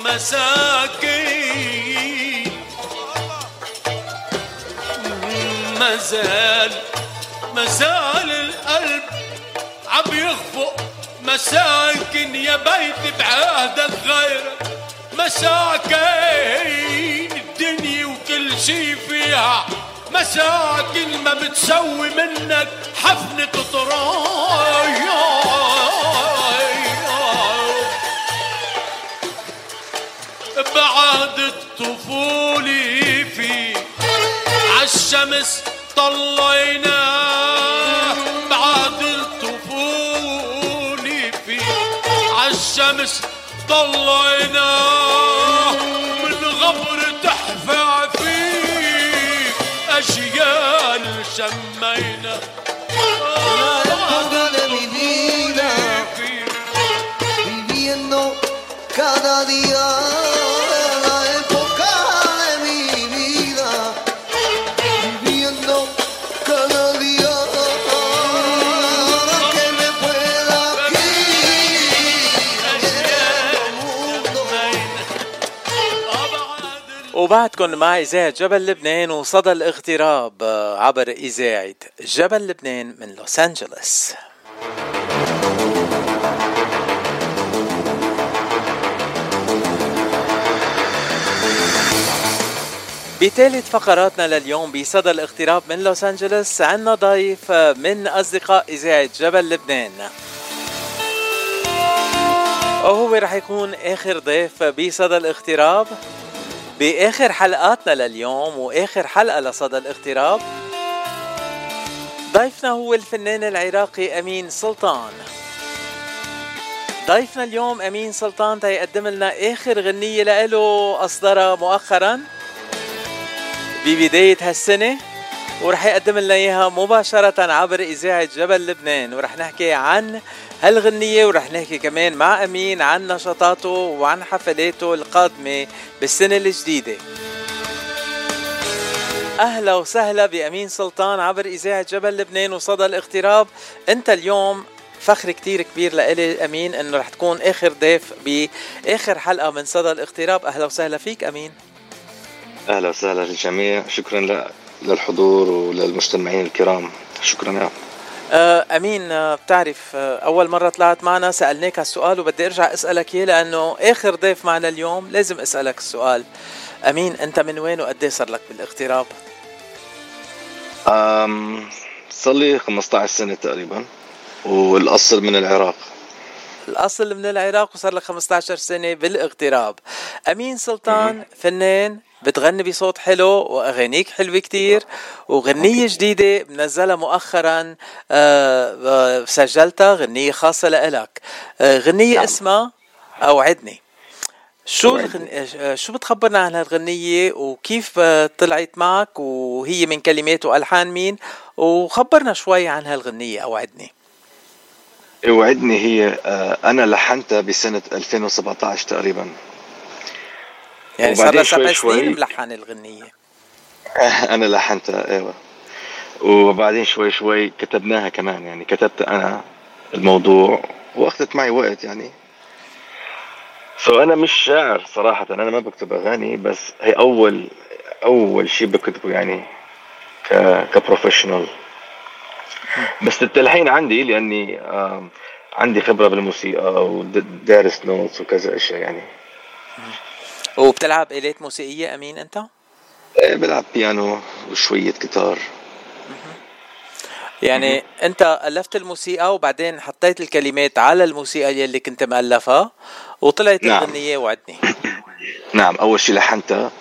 مساكين. مازال مازال القلب عم يخفق مساكن يا بيت بعهدك غيرك. مساكين الدنيا وكل شي فيها. مساكن ما بتسوي منك حفنة طراي بعد الطفولة في عالشمس طلينا. بعد الطفولة في عالشمس طلينا. من غبر تحفى فيه أجيال شمينا. وبعدكم مع إذاعة جبل لبنان وصدى الاغتراب عبر إذاعة جبل لبنان من لوس أنجلوس بثالث فقراتنا لليوم بصدى الاغتراب من لوس أنجلوس عنا ضيف من أصدقاء إذاعة جبل لبنان. وهو رح يكون آخر ضيف بصدى الاغتراب. بآخر حلقاتنا لليوم وآخر حلقة لصدى الاغتراب. ضيفنا هو الفنان العراقي أمين سلطان. ضيفنا اليوم أمين سلطان تيقدم لنا آخر غنية لإله أصدرها مؤخرا ببداية هالسنة. ورح يقدم لنا إياها مباشرة عبر إذاعة جبل لبنان ورح نحكي عن هالغنية ورح نحكي كمان مع أمين عن نشاطاته وعن حفلاته القادمة بالسنة الجديدة. أهلا وسهلا بأمين سلطان عبر إذاعة جبل لبنان وصدى الاغتراب أنت اليوم فخر كتير كبير لإلي أمين أنه رح تكون آخر ضيف بآخر حلقة من صدى الاغتراب أهلا وسهلا فيك أمين. أهلا وسهلا للجميع. شكرا ل- للحضور وللمستمعين الكرام. شكرا يا آه، أمين آه، بتعرف آه، أول مرة طلعت معنا سألناك هالسؤال وبدي أرجع أسألك إياه لأنه آخر ضيف معنا اليوم لازم أسألك السؤال. أمين أنت من وين وقد إيه صار لك بالاغتراب؟ أم صار لي 15 سنة تقريبا والأصل من العراق. الأصل من العراق وصار لك 15 سنة بالاغتراب. أمين سلطان فنان بتغني بصوت حلو وأغانيك حلوة كتير وغنية جديدة منزلها مؤخرا آه، آه، سجلتها غنية خاصة لإلك. آه، غنية اسمها أوعدني. شو الغن... شو بتخبرنا عن هالغنية وكيف طلعت معك وهي من كلمات وألحان مين؟ وخبرنا شوي عن هالغنية أوعدني. أوعدني هي أنا لحنتها بسنة 2017 تقريبا. يعني صار لها سبع سنين ملحن الغنية. أنا لحنتها أيوة. وبعدين شوي شوي كتبناها كمان يعني كتبت أنا الموضوع وأخذت معي وقت يعني. so أنا مش شاعر صراحة أنا ما بكتب أغاني بس هي أول أول شيء بكتبه يعني ك ك professional بس التلحين عندي لأني آم، عندي خبرة بالموسيقى ودارس notes وكذا أشياء يعني. وبتلعب آلات موسيقية أمين أنت؟ إيه، بلعب بيانو وشوية جيتار. يعني أنت ألفت الموسيقى وبعدين حطيت الكلمات على الموسيقى يلي كنت مألفها وطلعت نعم. الغنية وعدني. نعم أول شيء لحنتها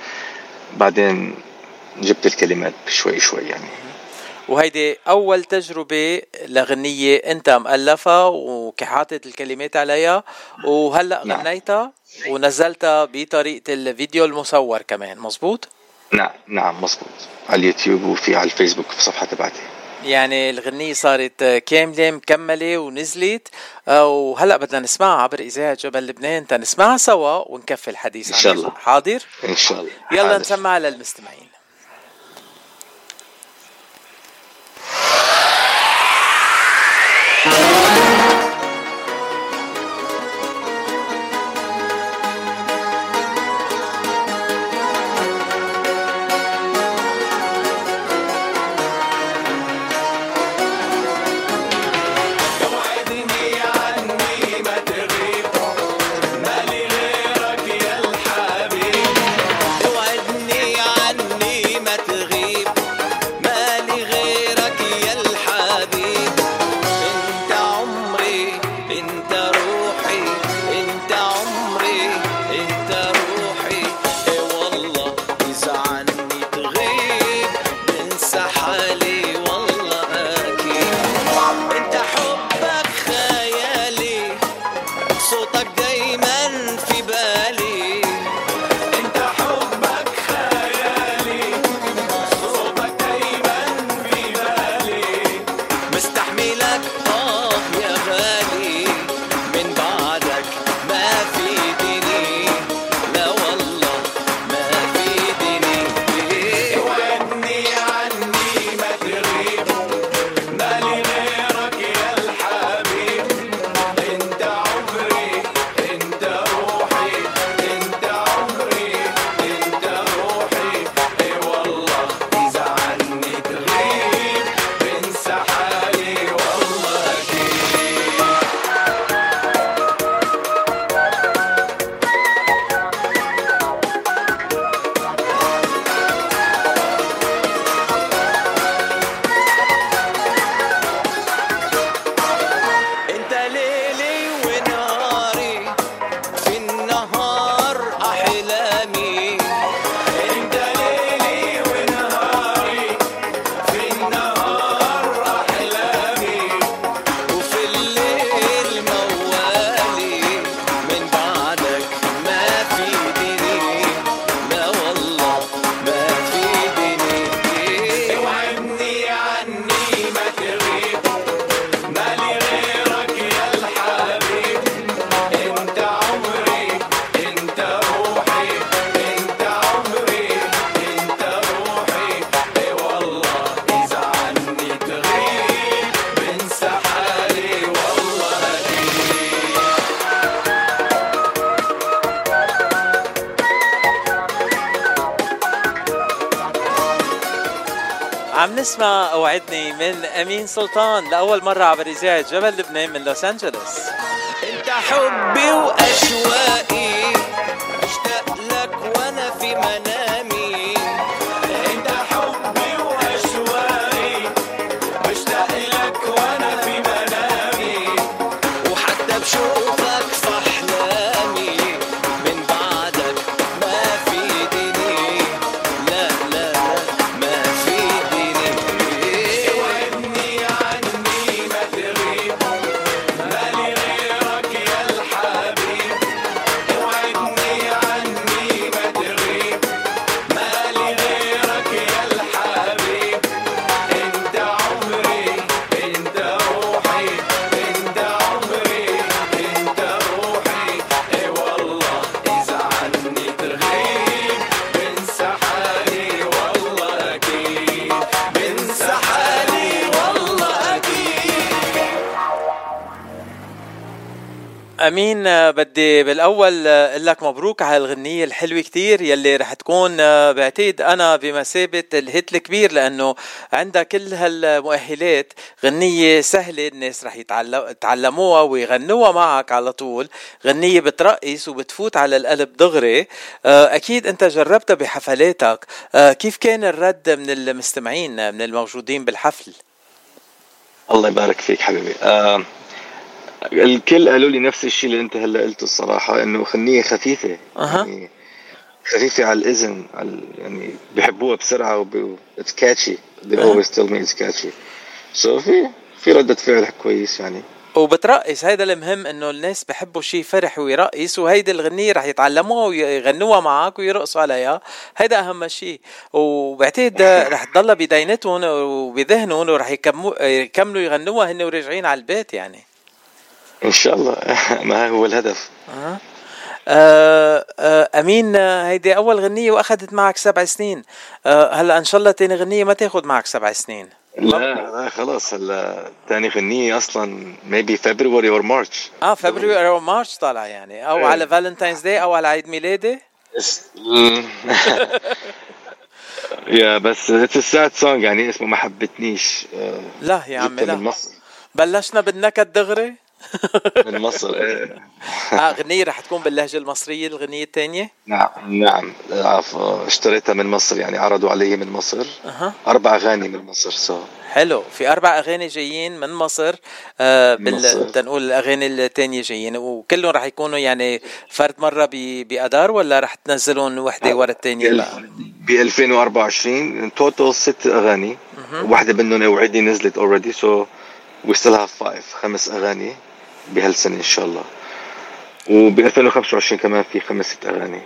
بعدين جبت الكلمات شوي شوي يعني. وهيدي أول تجربة لغنية أنت مألفها وحاطط الكلمات عليها وهلأ نعم. غنيتها ونزلتها بطريقة الفيديو المصور كمان مزبوط؟ نعم نعم مزبوط على اليوتيوب وفي على الفيسبوك في الصفحة تبعتي يعني الغنية صارت كاملة مكملة ونزلت آه، وهلأ بدنا نسمعها عبر إذاعة جبل لبنان تنسمعها سوا ونكفي الحديث إن شاء. الله. حاضر؟ إن شاء الله يلا حاضر. نسمعها للمستمعين Bye. عم نسمع أوعدني من أمين سلطان لأول مرة عبر إذاعة جبل لبنان من لوس أنجلوس. إنت حبي واشواقي امين بدي بالأول آه، أقول لك مبروك على الغنيه الحلوة كتير يلي رح تكون آه، بعتقد أنا بمثابة الهيت الكبير لأنه عندها كل هالمؤهلات غنية سهلة الناس رح يتعلم- يتعلموها ويغنوها معك على طول. غنية بترقص وبتفوت على القلب دغري. آه، أكيد أنت جربتها بحفلاتك. كيف كان الرد من المستمعين من الموجودين بالحفل؟ الله يبارك فيك حبيبي. آه الكل قالوا لي نفس الشيء اللي انت هلا قلته الصراحة إنه غنيه خفيفة. أها. يعني خفيفة على الإذن على يعني بحبوها بسرعة وب اتس كاتشي they always tell me it's catchy. So في في ردة فعل كويس يعني. وبترقص هيدا المهم إنه الناس بحبوا شيء فرح ويرقص وهيدي الغنية رح يتعلموها ويغنوها معك ويرقصوا عليها. هيدا أهم شيء وبعتقد رح تضلها بدينتهم وبذهنهم ورح يكملوا يغنوها هن وراجعين على البيت يعني. إن شاء الله. ما هو الهدف؟ أه. آه آه أمين هيدي أول غنية وأخذت معك سبع سنين. آه هلا إن شاء الله تاني غنية ما تاخذ معك سبع سنين. لا لا خلاص هلا ثاني غنية أصلا maybe February or March. آه فبراير أو مارش طالع يعني. أو إيه. على Valentine's Day أو على عيد ميلادي. yeah بس it's sad song يعني اسمه ما حبتنيش. آه، لا يا عمي لا. بلشنا بالنكد دغري. من مصر. إيه آه غنية رح تكون باللهجة المصرية الغنية الثانية؟ نعم نعم. عفوا اشتريتها من مصر يعني عرضوا علي من مصر. أها. أربع أغاني من مصر so حلو. في أربع أغاني جايين من مصر آه بال مصر. تنقول الأغاني الثانية جايين. وكلهم رح يكونوا يعني فرد مرة ب- باذار ولا رح تنزلون وحدة ورا الثانية؟ بقى ب 2024 total ست أغاني. مهم. واحدة منهم already نزلت already so we still have five خمس أغاني. بهالسنة إن شاء الله وب 2025 كمان في خمس ست أغاني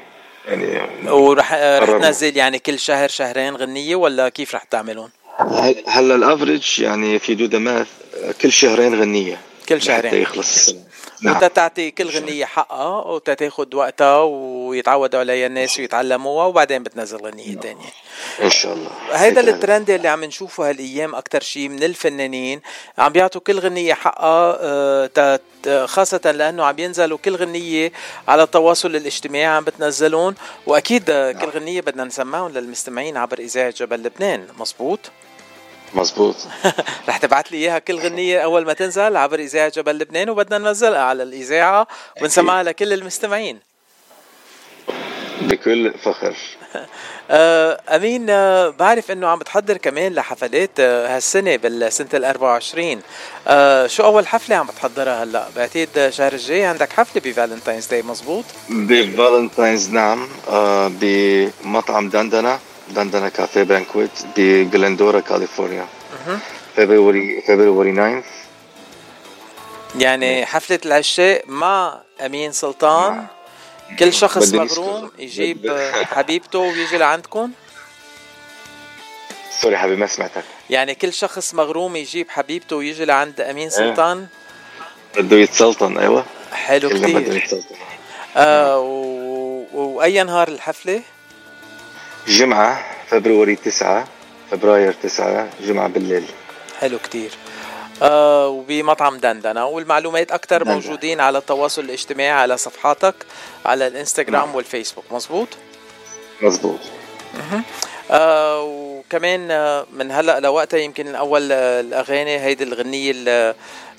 يعني ورح آه، رح. تنزل يعني كل شهر شهرين غنية ولا كيف رح تعملون؟ هل- هلا ال average يعني في do the math كل شهرين غنية كل شهرين. لحتى يخلص السنة نعم. وانت تعطي كل غنية حقها وتاخد وقتها ويتعودوا عليها الناس ويتعلموها وبعدين بتنزل غنية تانية. إن شاء الله. هيدا الترند اللي عم نشوفه هالأيام أكثر شيء من الفنانين عم بيعطوا كل غنية حقها آه، خاصة لأنه عم ينزلوا كل غنية على التواصل الاجتماعي عم بتنزلون وأكيد آه، كل غنية بدنا نسمعهم للمستمعين عبر إذاعة جبل لبنان. مزبوط مزبوط رح تبعت لي إياها كل غنية أول ما تنزل عبر إذاعة جبل لبنان وبدنا ننزلها على الإذاعة ونسمعها لكل المستمعين. بكل فخر. آه، أمين آه، بعرف إنه عم بتحضر كمان لحفلات آه، هالسنة بالسنة ال 24 آه، شو أول حفلة عم بتحضرها هلأ؟ بعتقد شهر الجاي عندك حفلة ب Valentine's Day مزبوط ب Valentine's نعم. بمطعم دندنة كافيه Banquet بجلندورا كاليفورنيا مهم. فبراير فبراير 9 يعني حفلة العشاء مع أمين سلطان. كل شخص مغروم. يجيب حبيبته ويجي لعندكم. sorry حبيبي ما سمعتك. يعني كل شخص مغروم يجيب حبيبته ويجي لعند أمين سلطان. بده يتسلطن أيوه. حلو يتسلطن آه و... وأي نهار الحفلة؟ جمعة فبراير 9 فبراير 9 جمعة بالليل. حلو كتير. آه وبمطعم دندنة. والمعلومات أكتر دندنة. موجودين على التواصل الاجتماعي على صفحاتك على الإنستغرام والفيسبوك. مزبوط مزبوط آه وكمان آه، من هلأ لوقتها يمكن اول آه، الأغاني هيدي الغنية ال-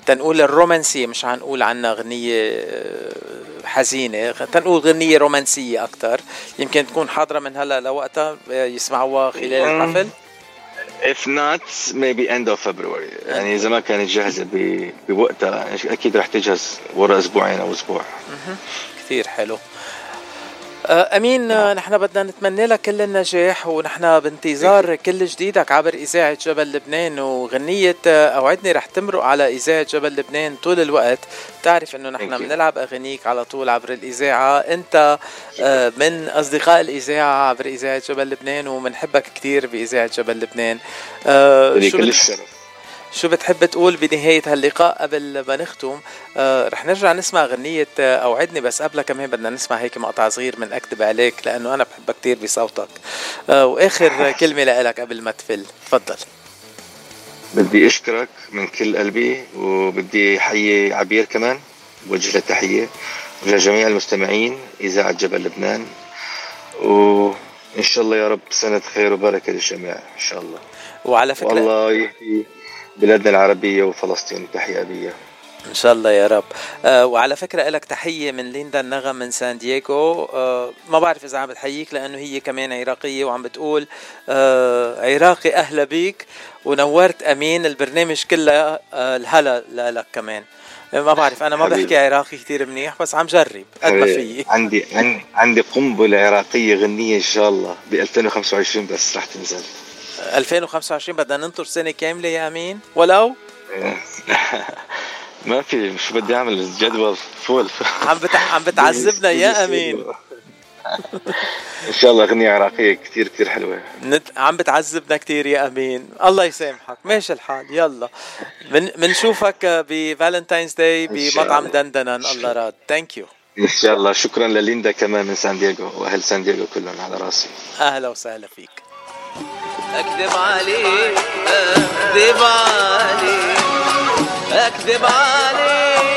تنقول الرومانسية مش حنقول عنها غنيه آه، حزينة تنقول غنيه رومانسية أكثر يمكن تكون حاضرة من هلا لوقتها آه، يسمعوها خلال الحفل. If not maybe end of February. يعني إذا ما كانت جاهزة ب- بوقتها أكيد رح تجهز ورا أسبوعين أو أسبوع. كثير حلو. أمين آه، نحن بدنا نتمنى لك كل النجاح ونحن بانتظار كل جديدك عبر إذاعة جبل لبنان وغنية آه، أوعدني رح تمرق على إذاعة جبل لبنان طول الوقت. بتعرف إنه نحن. بنلعب أغانيك على طول عبر الإذاعة. أنت آه، من أصدقاء الإذاعة عبر إذاعة جبل لبنان وبنحبك كثير بإذاعة جبل لبنان. آه، شو كل الشرف شو بتحب تقول بنهاية هاللقاء قبل ما نختم؟ آه رح نرجع نسمع غنية آه أوعدني بس قبلها كمان بدنا نسمع هيك مقطع صغير من أكذب عليك لأنه أنا بحبك كتير بصوتك. آه وآخر كلمة لك قبل ما تفل. تفضل. بدي أشكرك من كل قلبي وبدي احيي عبير كمان بوجه له تحيه ولجميع المستمعين إذاعة جبل لبنان. وإن شاء الله يا رب سنة خير وبركة للجميع إن شاء الله. وعلى فكرة والله يحيي بلادنا العربية وفلسطين. تحية أبية. إن شاء الله يا رب. آه وعلى فكرة لك تحية من ليندا النغم من سان دييغو. آه ما بعرف إذا عم بتحييك لأنه هي كمان عراقية وعم بتقول آه عراقي أهلا بيك. ونورت أمين البرنامج كله آه الهلا لك كمان. ما بعرف أنا ما حبيبي. بحكي عراقي كتير منيح بس عم جرب قد ما في. عندي عندي عندي قنبلة عراقية غنية إن شاء الله. ب 2025 بس رح تنزل. 2025 بدنا ننطر سنة كاملة يا أمين. ولو؟ ما في مش بدي أعمل جدول فول. عم. عم بتعذبنا يا أمين. إن شاء الله أغنية عراقية كثير كثير حلوة. نت... عم بتعذبنا كتير يا أمين. الله يسامحك. ماشي الحال. يلا. من منشوفك ب Valentine's Day بمطعم ان الله راد thank you إن شاء الله. شكرا لليندا كمان من سان دييغو وأهل سان دييغو كلهم على راسي. أهلا وسهلا فيك. اكذب عليك اكذب عليك اكذب عليك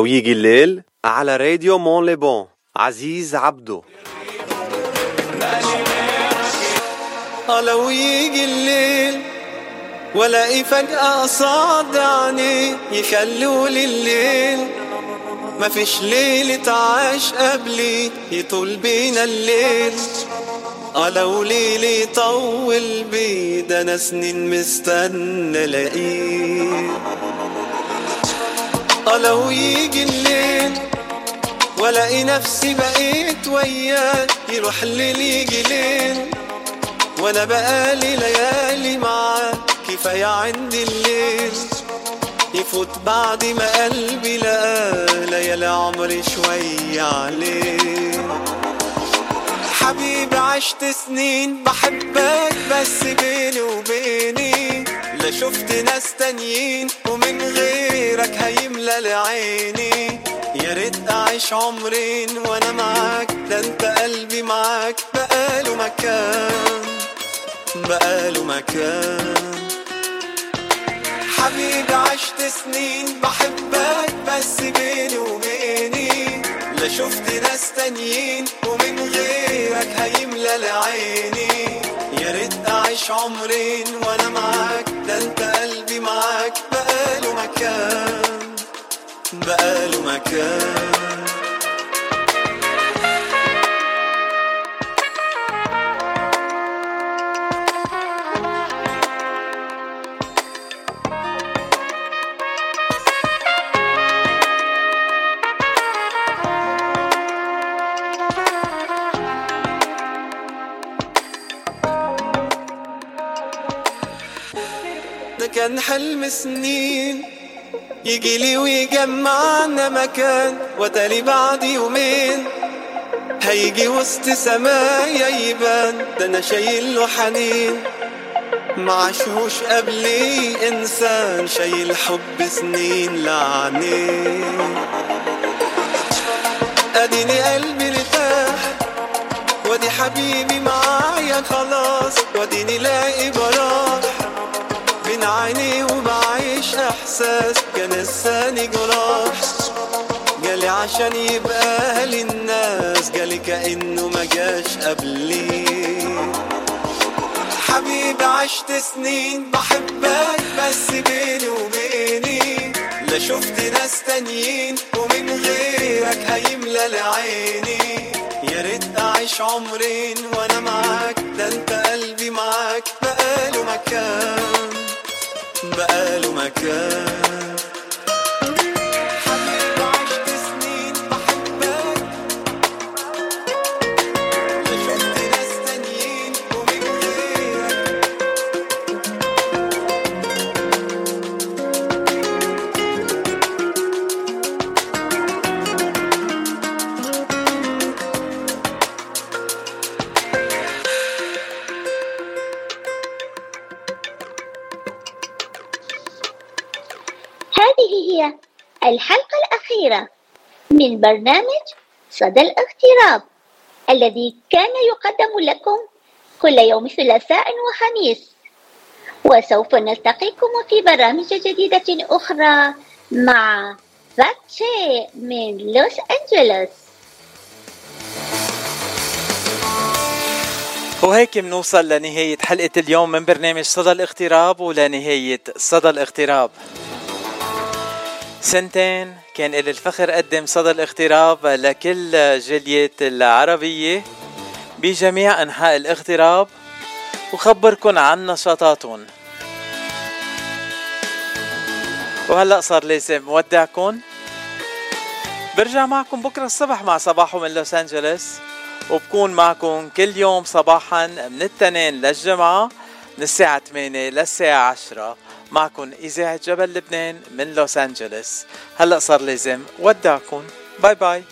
لو يجي الليل على راديو مون لي بون. عزيز عبدو. لو يجي الليل والاقي فجأة قصاد عيني يخلولي الليل. ما فيش ليلة عاش قبلي يطول بينا الليل. لو ليلي طول بي ده أنا سنين مستنى ألاقيه. لو يجي الليل. والاقي نفسي بقيت وياه يروح الليل يجي ليل. وأنا بقالي ليالي معاك كفاية عندي الليل. يفوت بعد ما قلبي لقى ليالي عمري شوية عليه. حبيبي عشت سنين بحبك بس بيني وبيني. لا شفت ناس تانيين غيرك هيملى لعيني. يا ريت أعيش عمرين وأنا معاك. ده أنت قلبي معاك. بقاله مكان. بقاله مكان. حبيبي عشت سنين بحبك بس بيني وبيني. لا شفت ناس تانيين ومن غيرك هيملى لعيني. يا ريت أعيش عمرين وأنا معاك. ده أنت قلبي معاك. مكان بقاله مكان. كان حلم سنين. يجي لي ويجمعنا مكان وتالي بعد يومين. هيجي وسط سمايا يبان ده أنا شايل له حنين. معشوش قبلي إنسان شايل حب سنين لعنين. أديني قلبي ارتاح وأدي حبيبي معايا خلاص. وأديني لاقي براح عيني وبعيش إحساس كان لساني جراح جالي عشان يبقى للناس جالي كأنه ما جاش قبلي. حبيبي عشت سنين بحبك بس بيني وبيني لا شفت ناس تانيين ومن غيرك هيملى لعيني. يا ريت أعيش عمرين وأنا معاك ده أنت قلبي معاك بقاله مكان. بقاله مكان. الحلقة الأخيرة من برنامج صدى الاغتراب الذي كان يقدم لكم كل يوم ثلاثاء وخميس. وسوف نلتقيكم في برامج جديدة أخرى مع فاتشي من لوس أنجلوس وهيك منوصل لنهاية حلقة اليوم من برنامج صدى الاغتراب ولنهاية صدى الاغتراب. سنتين كان إلي الفخر قدم صدى الاغتراب لكل الجاليات العربية بجميع أنحاء الاغتراب وخبركن عن نشاطاتهم وهلأ صار لازم ودعكن برجع معكم بكرة الصبح مع صباحو من لوس أنجلوس وبكون معكم كل يوم صباحا من التنين للجمعة من الساعة 8 للساعة 10 معكم إذاعة جبل لبنان من لوس أنجلوس. هلأ صار لازم ودعكم. باي باي.